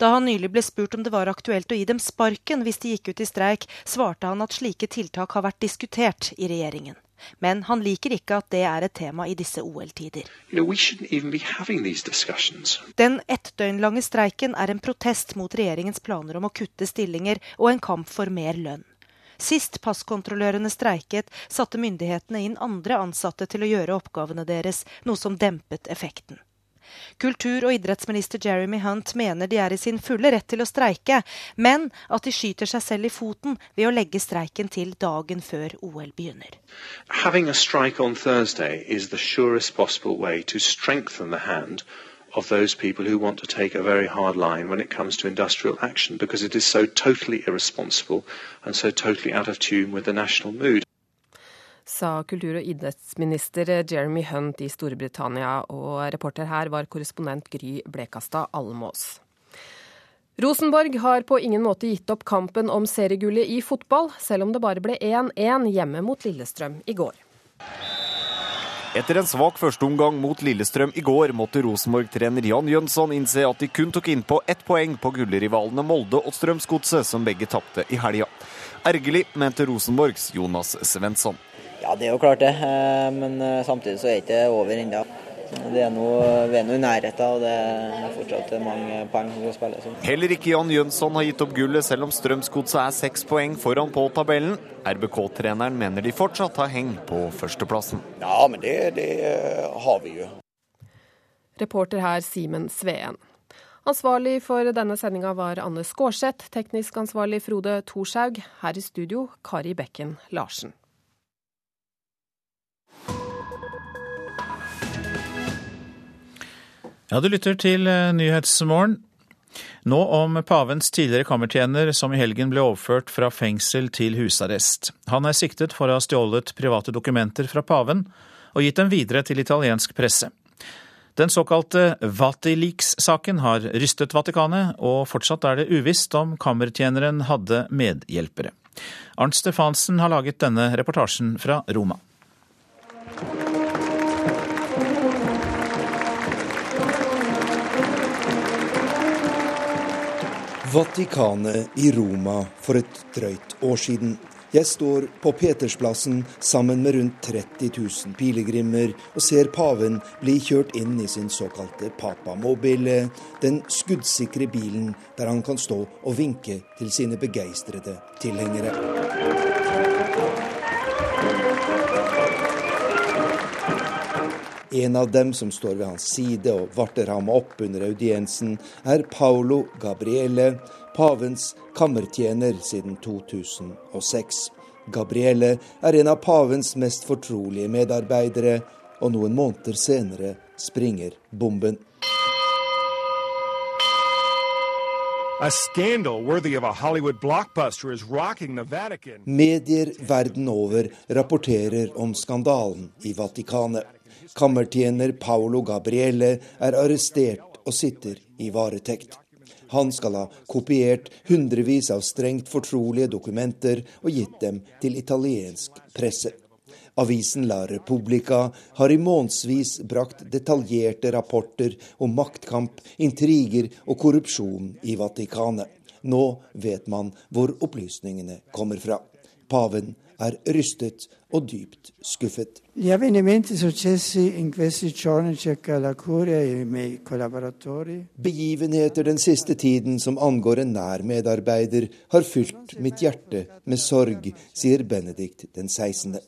Da han nylig ble spurt om det var aktuelt å gi dem sparken hvis de gikk ut i streik, svarte han at slike tiltak har vært diskutert i regjeringen. Men han liker ikke at det er et tema i disse OL-tider. Den ett døgn lange streiken er en protest mot regjeringens planer om å kutte stillinger og en kamp for mer lønn. Sist passkontrollørene streiket, satte myndighetene inn andre ansatte til å gjøre oppgavene deres, noe som dempet effekten. Kultur- og idrettsminister Jeremy Hunt mener de er i sin fulle rett til å streike, men at de skyter seg selv i foten ved å legge streiken til dagen før OL begynner. Having a strike on Thursday is the surest possible way to strengthen the hand of those people who want to take a very hard line when it comes to industrial action because it is so totally irresponsible and so totally out of tune with the national mood sa kultur- og idrettsminister Jeremy Hunt i Storbritannia, og reporter her var korrespondent Gry Blekastad Almås. Rosenborg har på ingen måte gitt opp kampen om seriegullet i fotball, selv om det bare ble 1-1 hjemme mot Lillestrøm i går. Etter en svak førsteomgang mot Lillestrøm i går, måtte Rosenborg-trener Jan Jønsson innse at de kun tok innpå ett poeng på gullrivalene Molde og Strømsgodset, som begge tapte i helga. Ergerlig, mente Rosenborgs Jonas Svensson. Ja, det er jo klart det. Eh, men eh, samtidig så er det ikke over ennå. vi er nå i nærheten, og det er fortsatt mange poeng som spille. spilles. Heller ikke Jan Jønsson har gitt opp gullet, selv om Strømsgodset er seks poeng foran på tabellen. RBK-treneren mener de fortsatt har heng på førsteplassen. Ja, men det, det eh, har vi jo. Reporter her Simen Sveen. Ansvarlig for denne sendinga var Anne Skårseth, teknisk ansvarlig Frode Thorshaug. Her i studio Kari Bekken Larsen. Ja, du lytter til eh, Nyhetsmorgen. Nå om pavens tidligere kammertjener som i helgen ble overført fra fengsel til husarrest. Han er siktet for å ha stjålet private dokumenter fra paven og gitt dem videre til italiensk presse. Den såkalte Vatileaks-saken har rystet Vatikanet, og fortsatt er det uvisst om kammertjeneren hadde medhjelpere. Arnt Stefansen har laget denne reportasjen fra Roma. Vatikanet i Roma for et drøyt år siden. Jeg står på Petersplassen sammen med rundt 30 000 pilegrimer og ser paven bli kjørt inn i sin såkalte papamobile, den skuddsikre bilen der han kan stå og vinke til sine begeistrede tilhengere. En av dem som står ved hans side og varter ham opp under audiensen, er Paolo Gabriele, pavens kammertjener siden 2006. Gabriele er en av pavens mest fortrolige medarbeidere, og noen måneder senere springer bomben. Medier verden over rapporterer om skandalen i Vatikanet. Kammertjener Paolo Gabriele er arrestert og sitter i varetekt. Han skal ha kopiert hundrevis av strengt fortrolige dokumenter og gitt dem til italiensk presse. Avisen La Repubblica har i månedsvis brakt detaljerte rapporter om maktkamp, intriger og korrupsjon i Vatikanet. Nå vet man hvor opplysningene kommer fra. Paven er rystet og dypt skuffet. Begivenheter den siste tiden som angår en nær medarbeider, har fylt mitt hjerte med sorg, sier Benedikt den 16.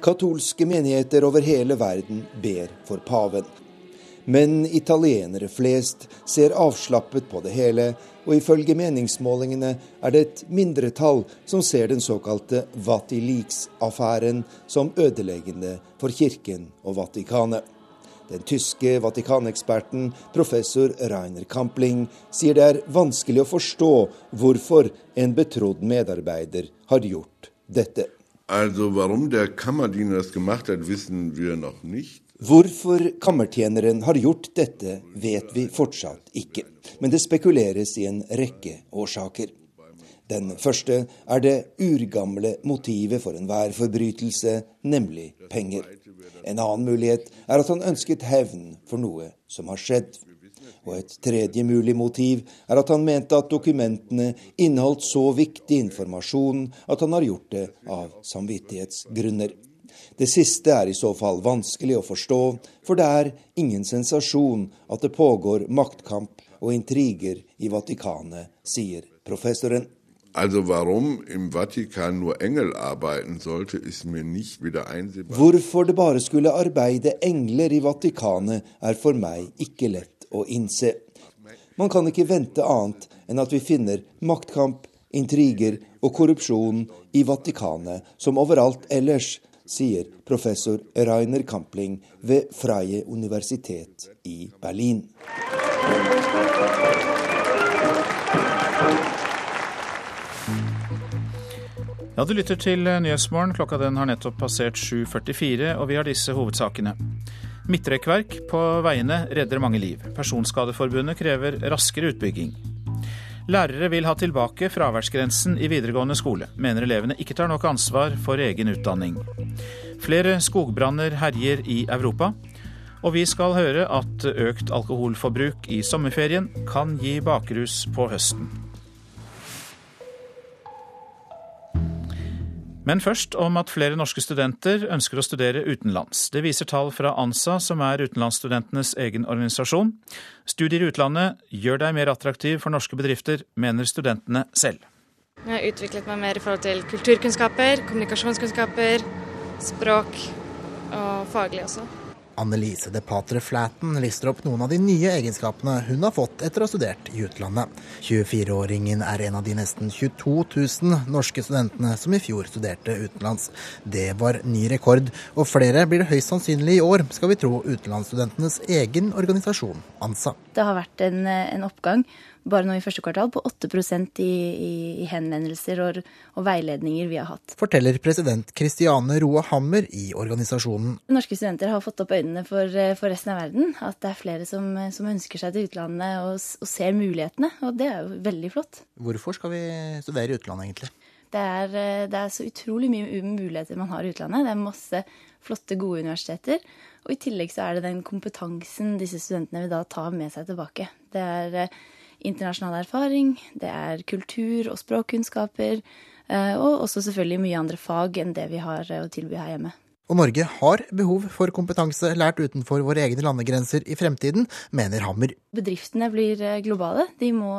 Katolske menigheter over hele verden ber for paven. Men italienere flest ser avslappet på det hele, og ifølge meningsmålingene er det et mindretall som ser den såkalte Vatilix-affæren som ødeleggende for kirken og Vatikanet. Den tyske Vatikaneksperten professor Rainer Kampling sier det er vanskelig å forstå hvorfor en betrodd medarbeider har gjort dette. Altså, warum der Kammerdiener das gemacht hat, wissen wir noch. Hvorfor kammertjeneren har gjort dette, vet vi fortsatt ikke. Men det spekuleres i en rekke årsaker. Den første er det urgamle motivet for enhver forbrytelse, nemlig penger. En annen mulighet er at han ønsket hevn for noe som har skjedd. Og et tredje mulig motiv er at han mente at dokumentene inneholdt så viktig informasjon at han har gjort det av samvittighetsgrunner. Det siste er i så fall vanskelig å forstå, for det er ingen sensasjon at det pågår maktkamp og intriger i Vatikanet, sier professoren. Also warum im Vatikan nur Engel arbeiten sollte, ist mir nicht wieder einsehbar. Hvorfor det bare skulle arbeide engler i Vatikanet, er for meg ikke lett å innse. Man kan ikke vente annet enn at vi finner maktkamp, intriger og korrupsjon i Vatikanet som overalt ellers, sier professor Rainer Kampling ved Freie universitet i Berlin. Ja, Du lytter til Nyhetsmorgen. Klokka den har nettopp passert 7.44, og vi har disse hovedsakene. Midtrekkverk på veiene redder mange liv. Personskadeforbundet krever raskere utbygging. Lærere vil ha tilbake fraværsgrensen i videregående skole, mener elevene ikke tar nok ansvar for egen utdanning. Flere skogbranner herjer i Europa. Og vi skal høre at økt alkoholforbruk i sommerferien kan gi bakrus på høsten. Men først om at flere norske studenter ønsker å studere utenlands. Det viser tall fra ANSA, som er utenlandsstudentenes egen organisasjon. Studier i utlandet gjør deg mer attraktiv for norske bedrifter, mener studentene selv. Jeg har utviklet meg mer i forhold til kulturkunnskaper, kommunikasjonskunnskaper, språk og faglig også. Annelise de Patre Flaten lister opp noen av de nye egenskapene hun har fått etter å ha studert i utlandet. 24-åringen er en av de nesten 22 000 norske studentene som i fjor studerte utenlands. Det var ny rekord, og flere blir det høyst sannsynlig i år, skal vi tro utenlandsstudentenes egen organisasjon, ANSA. Det har vært en, en oppgang bare nå i første kvartal på 8 i, i, i henvendelser og, og, veiledninger vi har hatt. Forteller president Christiane Roe Hammer i organisasjonen. Norske studenter har fått opp øynene for, for resten av verden. At det er flere som, som ønsker seg til utlandet og, og, ser mulighetene. Og det er jo veldig flott. Hvorfor skal vi studere i utlandet egentlig? Det er, det er så utrolig mye muligheter man har i utlandet. Det er masse flotte, gode universiteter. Og i tillegg så er det den kompetansen disse studentene vil da ta med seg tilbake. Det er internasjonal erfaring, det er kultur- og språkkunnskaper, eh, og også selvfølgelig mye andre fag enn det vi har eh, å tilby her hjemme. Og Norge har behov for kompetanse lært utenfor våre egne landegrenser i fremtiden, mener Hammer. Bedriftene blir eh, globale. De må,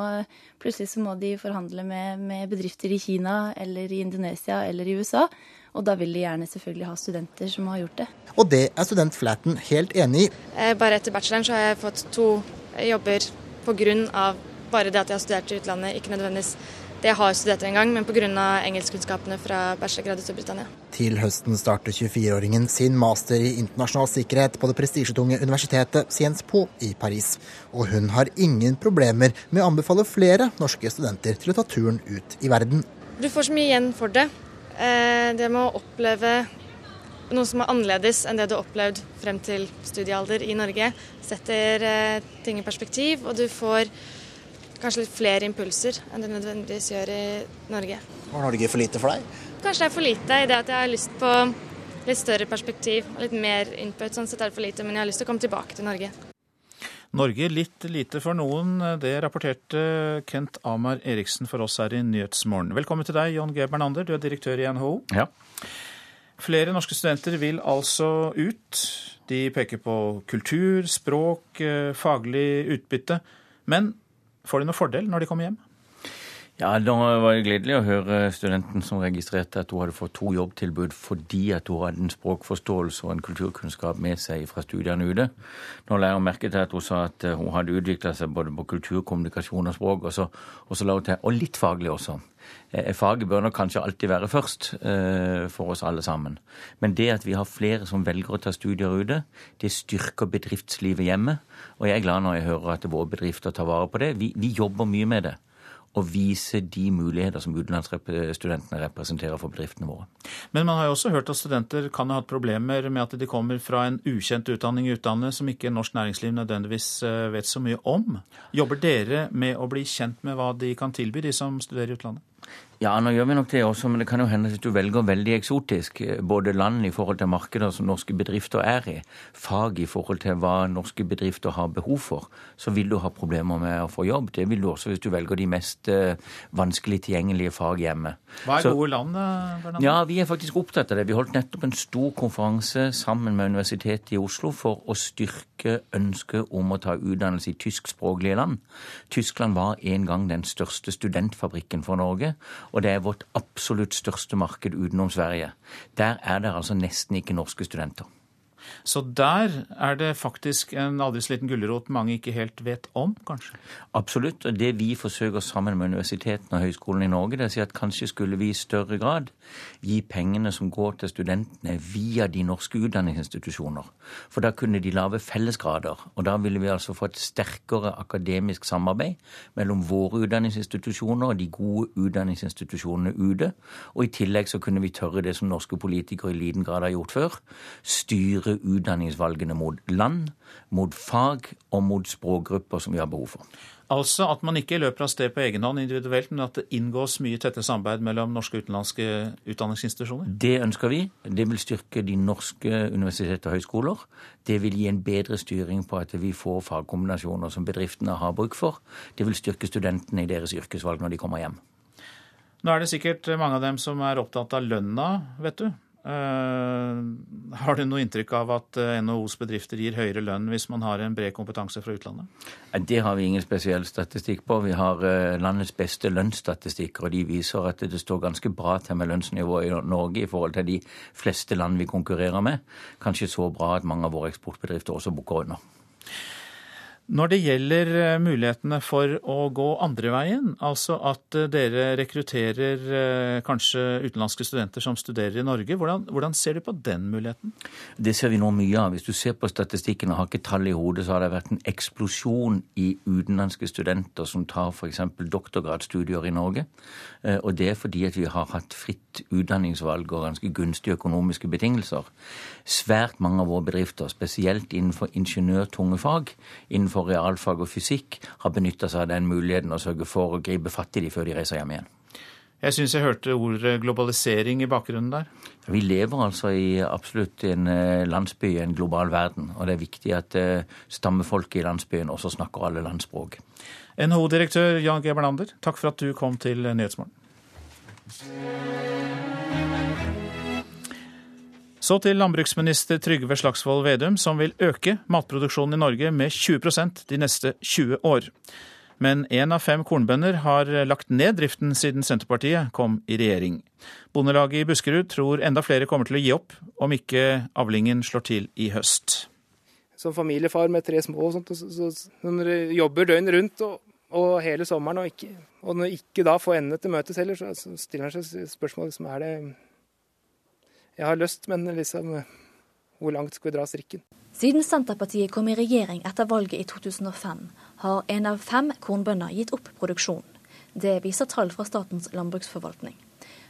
plutselig så må de forhandle med, med bedrifter i Kina eller i Indonesia eller i USA. Og da vil de gjerne selvfølgelig ha studenter som har gjort det. Og det er student Flatten helt enig i. Bare etter bacheloren så har jeg fått to jobber pga bare det at jeg har studert i utlandet, ikke nødvendigvis det jeg har studert en gang, men pga. engelskkunnskapene fra bachelorgrad i Storbritannia. Til høsten starter 24-åringen sin master i internasjonal sikkerhet på det prestisjetunge universitetet Sciences Po i Paris. Og hun har ingen problemer med å anbefale flere norske studenter til å ta turen ut i verden. Du får så mye igjen for det. Eh, det med å oppleve noe som er annerledes enn det du har opplevd frem til studiealder i Norge, setter eh, ting i perspektiv, og du får kanskje litt flere impulser enn det nødvendigvis gjør i Norge. Var Norge for lite for deg? Kanskje det er for lite i det at jeg har lyst på litt større perspektiv og litt mer input. Sånn sett er det for lite, men jeg har lyst til å komme tilbake til Norge. Norge litt lite for noen. Det rapporterte Kent Amar Eriksen for oss her i Nyhetsmorgen. Velkommen til deg, John G. Bernander, du er direktør i NHO. Ja. Flere norske studenter vil altså ut. De peker på kultur, språk, eh, faglig utbytte. Men får de noen fordel når de kommer hjem? Ja, Da var det gledelig å høre studenten som registrerte at hun hadde fått to jobbtilbud fordi at hun hadde en språkforståelse og en kulturkunnskap med seg fra studiene ute. Nå la jeg merke til at hun sa at eh, hun hadde utvikla seg både på kultur, kommunikasjon og språk, og så, og så la hun til og litt faglig også. Eh, faget bør nok kanskje alltid være først eh, for oss alle sammen. Men det at vi har flere som velger å ta studier ute, det styrker bedriftslivet hjemme. Og jeg er glad når jeg hører at våre bedrifter tar vare på det. Vi, vi jobber mye med det og vise de muligheter som utenlandsstudentene representerer for bedriftene våre. Men man har jo også hørt at studenter kan ha hatt problemer med at de kommer fra en ukjent utdanning i utlandet som ikke norsk næringsliv nødvendigvis eh, vet så mye om. Jobber dere med å bli kjent med hva de kan tilby, de som studerer i utlandet? Ja, nå gjør vi nok det også, men det kan jo hende at du velger veldig eksotisk. Eh, både land i forhold til markeder som norske bedrifter er i, fag i forhold til hva norske bedrifter har behov for, så vil du ha problemer med å få jobb. Det vil du også hvis du velger de mest uh, vanskelig tilgjengelige fag hjemme. Hva er så, gode land, Bernard? Ja, Vi er faktisk opptatt av det. Vi holdt nettopp en stor konferanse sammen med Universitetet i Oslo for å styrke ønsket om å ta utdannelse i tyskspråklige land. Tyskland var en gang den største studentfabrikken for Norge og det er vårt absolutt største marked utenom Sverige. Der er det altså nesten ikke norske studenter. Så der er det faktisk en aldri så liten gulrot mange ikke helt vet om, kanskje? Absolutt. Og det vi forsøker sammen med universitetene og høyskolene i Norge, det er å si at kanskje skulle vi i større grad gi pengene som går til studentene via de norske utdanningsinstitusjoner. For da kunne de lage fellesgrader. Og da ville vi altså få et sterkere akademisk samarbeid mellom våre utdanningsinstitusjoner og de gode utdanningsinstitusjonene ute. Og i tillegg så kunne vi tørre det som norske politikere i liten grad har gjort før. Styre utdanningsvalgene mot land, mot fag og mot språkgrupper som vi har behov for. Altså at man ikke løper av sted på egen hånd individuelt, men at det inngås mye tettere samarbeid mellom norske og utenlandske utdanningsinstitusjoner? Det ønsker vi. Det vil styrke de norske universiteter og høyskoler. Det vil gi en bedre styring på at vi får fagkombinasjoner som bedriftene har bruk for. Det vil styrke studentene i deres yrkesvalg når de kommer hjem. Nå er det sikkert mange av dem som er opptatt av lønna, vet du. Uh, har du noe inntrykk av at eh, NHOs bedrifter gir høyere lønn hvis man har en bred kompetanse fra utlandet? Det har vi ingen spesiell statistikk på. Vi har uh, landets beste lønnsstatistikker, og de viser at det står ganske bra til med lønnsnivået i Norge i forhold til de fleste land vi konkurrerer med. Kanskje så bra at mange av våre eksportbedrifter også bukker under. Når det gjelder eh, mulighetene for å gå andre veien, altså at eh, dere rekrutterer eh, kanskje utenlandske studenter som studerer i Norge, hvordan, hvordan, ser du på den muligheten? Det ser vi nå mye av. Hvis du ser på statistikken og har ikke tall i hodet, så har det vært en eksplosjon i utenlandske studenter som tar f.eks. doktorgradsstudier i Norge. Og det er fordi at vi har hatt fritt utdanningsvalg og ganske gunstige økonomiske betingelser. Svært mange av våre bedrifter, spesielt innenfor ingeniørtunge fag, innenfor innenfor realfag og fysikk har benytta seg av den muligheten og sørge for å gripe fatt i de før de reiser hjem igjen. Jeg syns jeg hørte ordet globalisering i bakgrunnen der. Vi lever altså i absolutt en eh, landsby i en global verden. Og det er viktig at eh, stammefolket i landsbyen også snakker alle landsspråk. NHO-direktør Jan G. Bernander, takk for at du kom til Nyhetsmorgen. Så til landbruksminister Trygve Slagsvold Vedum, som vil øke matproduksjonen i Norge med 20% de neste 20 år. Men én av fem kornbønder har lagt ned driften siden Senterpartiet kom i regjering. Bondelaget i Buskerud tror enda flere kommer til å gi opp om ikke avlingen slår til i høst. Som familiefar med tre små sånt, så, jobber døgnet rundt og, og, hele sommeren, og, ikke, og når ikke da får endene til møtes heller, så, så stiller han seg spørsmålet som er det jeg har lyst, men liksom Hvor langt skal vi dra strikken? Siden Senterpartiet kom i regjering etter valget i 2005, har en av fem kornbønder gitt opp produksjonen. Det viser tall fra Statens landbruksforvaltning.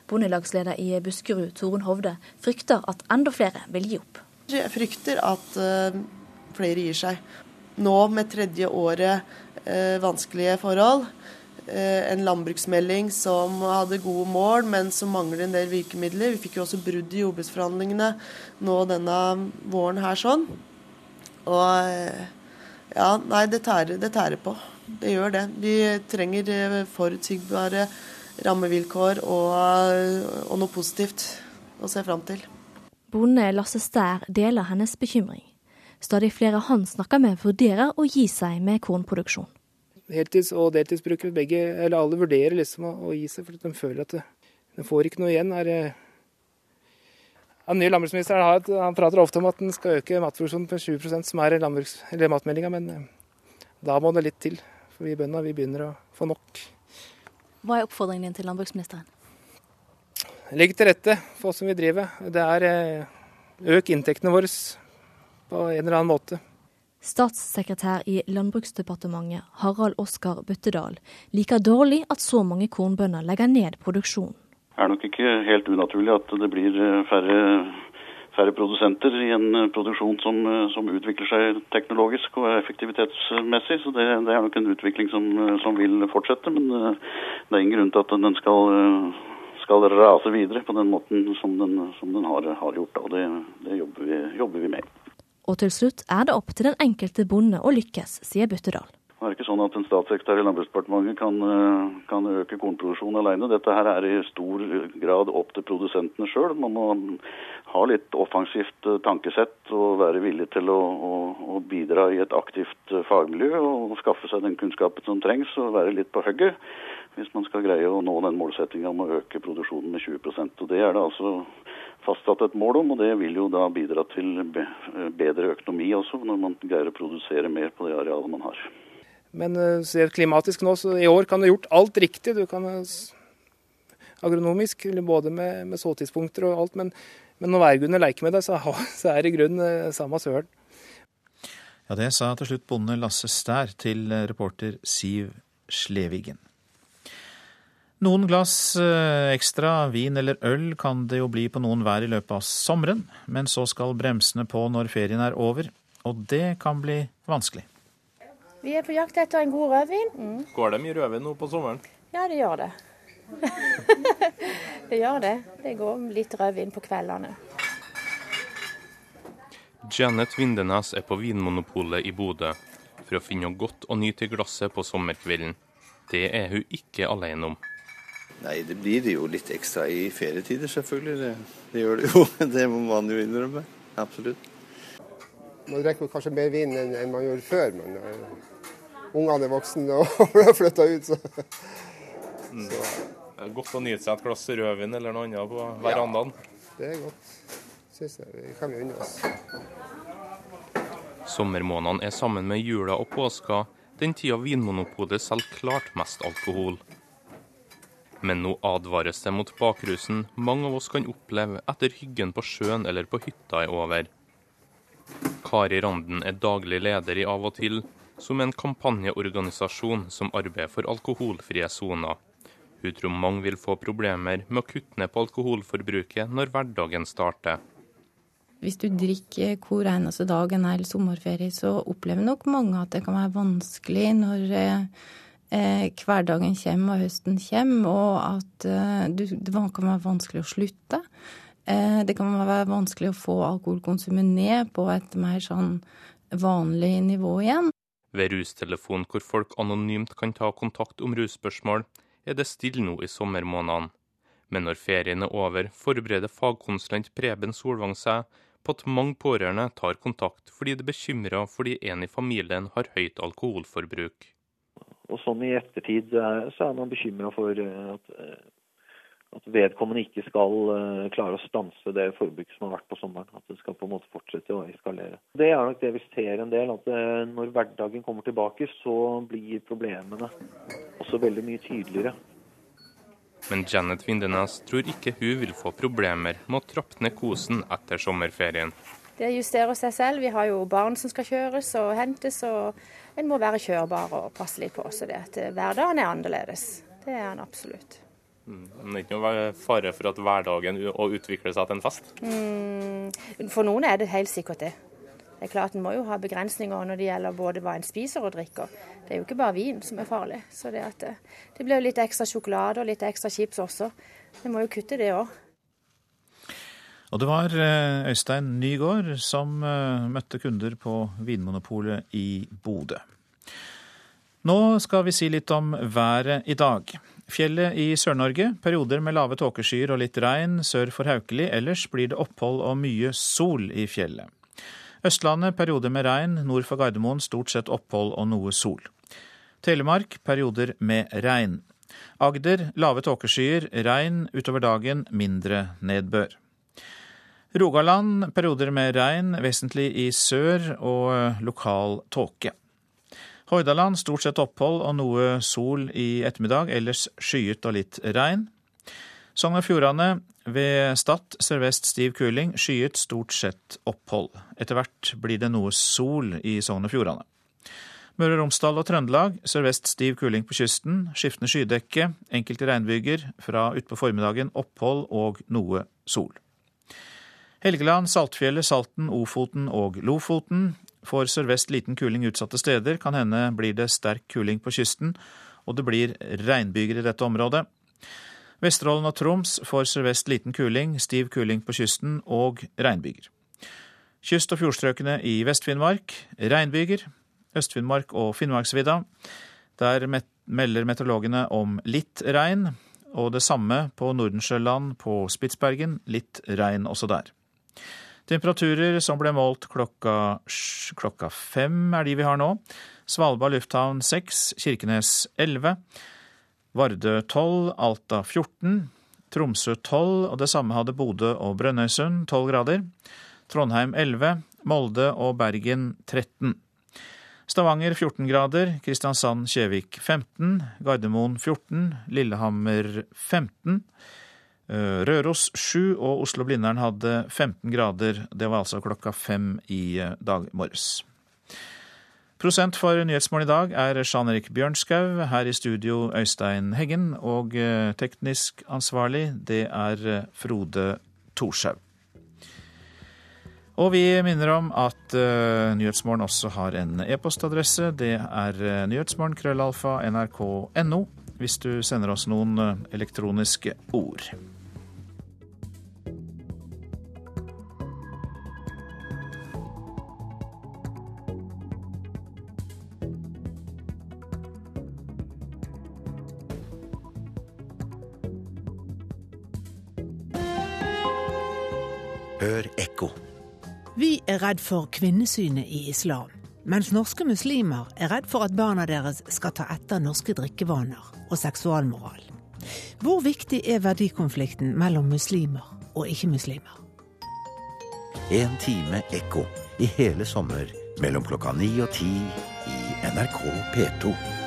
Bondelagsleder i Buskerud, Torunn Hovde, frykter at enda flere vil gi opp. Jeg frykter at uh, flere gir seg. Nå med tredje året uh, vanskelige forhold, Eh, en landbruksmelding som hadde gode mål, men som mangler en del virkemidler. Vi fikk jo også brudd i jordbruksforhandlingene nå denne våren her sånn. Og eh, Ja, nei, det tærer, det tærer på. Det gjør det. Vi trenger eh, forutsigbare rammevilkår og, og noe positivt å se fram til. Bonde Lasse Stær deler hennes bekymring. Stadig flere han snakker med, vurderer å gi seg med kornproduksjon. Heltids- og deltidsbrukere begge, eller alle vurderer liksom å, å gi seg, for de føler at de får ikke noe igjen. Er, den nye landbruksministeren har, han prater ofte om at den skal øke matproduksjonen med 20 som er matmeldinga, men eh, da må det litt til. For vi bøndene vi begynner å få nok. Hva er oppfordringen din til landbruksministeren? Legg til rette for oss som vil drive. Det er eh, Øk inntektene våre på en eller annen måte. Statssekretær i Landbruksdepartementet Harald Oskar Bøttedal liker dårlig at så mange kornbønder legger ned produksjonen. Det er nok ikke helt unaturlig at det blir eh, færre, færre produsenter i en eh, produksjon som, eh, som, utvikler seg teknologisk og effektivitetsmessig. Så det, det er nok en utvikling som, som, vil fortsette. Men det er ingen grunn til at den skal, skal rase videre på den måten som den, som den har, har, gjort. Og det, det jobber, vi, jobber vi med. Og til slutt er det opp til den enkelte bonde å lykkes, sier Buttedal. Det er ikke sånn at en statssekretær i Landbruksdepartementet kan, eh, kan, øke kornproduksjonen alene. Dette her er i stor grad opp til produsentene sjøl. Man må ha litt offensivt eh, tankesett og være villig til å, å, å, bidra i et aktivt eh, fagmiljø og skaffe seg den kunnskapen som trengs og være litt på hugget hvis man skal greie å nå den målsettinga om å øke produksjonen med 20% Og Det er det altså fastsatt et mål om, og det vil jo da bidra til bedre økonomi også, når man greier å produsere mer på det arealet man har. Men uh, ser klimatisk nå, så i år kan du ha gjort alt riktig. Du kan agronomisk, både med, med såtidspunkter og alt. Men, men når værgudene leker med deg, så, så er det i grunnen uh, samme søren. Ja, det sa til slutt bonde Lasse Stær til eh, reporter Siv Slevigen. Noen glass ekstra vin eller øl kan det jo bli på noen hver i løpet av sommeren, men så skal bremsene på når ferien er over, og det kan bli vanskelig. Vi er på jakt etter en god rødvin. Mm. Går det mye rødvin nå på sommeren? Ja, det gjør det. det gjør det. Det går litt rødvin på kveldene. Janet Vindenes er på Vinmonopolet i Bodø for å finne noe godt å nyte i glasset på sommerkvelden. Det er hun ikke alene om. Nei, det blir jo litt ekstra i ferietider, selvfølgelig. Det, det gjør det jo. Det må man jo innrømme. Absolutt. Man drikker kanskje mer vin enn man gjorde før, men uh, ungene er voksne og har flytta ut, så. Mm. så. Det er godt å nyte seg et glass rødvin eller noe annet på verandaen. Ja, det er godt, syns jeg. Det kan vi unne oss. Sommermånedene er sammen med jula og påska den tida Vinmonopolet selger klart mest alkohol. Men nå advares det mot bakrusen mange av oss kan oppleve etter hyggen på sjøen eller på hytta er over. Kari Randen er daglig leder i Av og til, som en kampanjeorganisasjon som arbeider for alkoholfrie soner. Hun tror mange vil få problemer med å kutte ned på alkoholforbruket når hverdagen starter. Hvis du drikker hver eneste dag en hel sommerferie, så opplever nok mange at det kan være vanskelig når eh hverdagen kommer og høsten kommer, og at eh, det kan være vanskelig å slutte. Eh, det kan være vanskelig å få alkoholkonsumet ned på et mer sånn vanlig nivå igjen. Ved rustelefon hvor folk anonymt kan ta kontakt om russpørsmål, er det stille nå i sommermånedene. Men når ferien er over, forbereder fagkonsulent Preben Solvang seg på at mange pårørende tar kontakt fordi de er bekymra fordi en i familien har høyt alkoholforbruk. Og sånn i ettertid så er man bekymra for eh, at eh, at vedkommende ikke skal klare å stanse det forbruket som har vært på sommeren. At det skal på en måte fortsette å eskalere. Det er nok det vi ser en del. At når hverdagen kommer tilbake, så blir problemene også veldig mye tydeligere. Men Janet Vindenes tror ikke hun vil få problemer med å trappe ned kosen etter sommerferien. Det justerer seg selv. Vi har jo barn som skal kjøres og hentes, og en må være kjørbar og passe litt på. Så det at eh, hverdagen er annerledes. Det er den absolutt. Mm. Men det er ikke noe fare for at hverdagen å utvikle seg til en fest? Mm, for noen er det helt sikkert det. Det er klart En må jo ha begrensninger når det gjelder både hva en spiser og drikker. Det er jo ikke bare vin som er farlig. Så Det, at det, det blir jo litt ekstra sjokolade og litt ekstra chips også. En må jo kutte det òg. Og det var eh, Øystein Nygaard som eh, møtte kunder på Vinmonopolet i Bodø. Nå skal vi si litt om været i dag. Fjellet i Sør-Norge. Perioder med lave tåkeskyer og litt regn sør for Haukeli. Ellers blir det opphold og mye sol i fjellet. Østlandet perioder med regn. Nord for Gardermoen stort sett opphold og noe sol. Telemark perioder med regn. Agder lave tåkeskyer, regn utover dagen, mindre nedbør. Rogaland perioder med regn, vesentlig i sør og lokal tåke. Hordaland stort sett opphold og noe sol i ettermiddag, ellers skyet og litt regn. Sogn og Fjordane ved Stad sørvest stiv kuling, skyet stort sett opphold. Etter hvert blir det noe sol i Sogn og Fjordane. Møre og Romsdal og Trøndelag sørvest stiv kuling på kysten, skiftende skydekke, enkelte regnbyger, fra utpå formiddagen opphold og noe sol. Helgeland, Saltfjellet, Salten, Ofoten og Lofoten får sørvest liten kuling utsatte steder. Kan hende blir det sterk kuling på kysten, og det blir regnbyger i dette området. Vesterålen og Troms får sørvest liten kuling, stiv kuling på kysten og regnbyger. Kyst- og fjordstrøkene i Vest-Finnmark regnbyger. Øst-Finnmark og Finnmarksvidda. Der melder meteorologene om litt regn, og det samme på Nordensjøland, på Spitsbergen. Litt regn også der. Temperaturer som ble målt klokka, klokka fem, er de vi har nå. Svalbard lufthavn 6, Kirkenes 11, Vardø 12, Alta 14, Tromsø 12, og det samme hadde Bodø og Brønnøysund, 12 grader. Trondheim 11, Molde og Bergen 13. Stavanger 14 grader, Kristiansand-Kjevik 15, Gardermoen 14, Lillehammer 15. Eh, Røros 7 og Oslo-Blindern hadde 15 grader. Det var altså klokka fem i eh, dag morges. Prosent for Nyhetsmorgen i dag er Jean Erik Bjørnskau. Her i studio Øystein Heggen. Og eh, teknisk ansvarlig, det er Frode Thorshaug. Og vi minner om at uh, Nyhetsmorgen også har en e-postadresse. Det er nyhetsmålen-krøllalfa-nrk.no hvis du sender oss noen elektroniske ord. Redd for kvinnesynet i islam, mens norske muslimer er redd for at barna deres skal ta etter norske drikkevaner og seksualmoral. Hvor viktig er verdikonflikten mellom muslimer og ikke-muslimer? En time ekko i hele sommer mellom klokka ni og ti i NRK P2.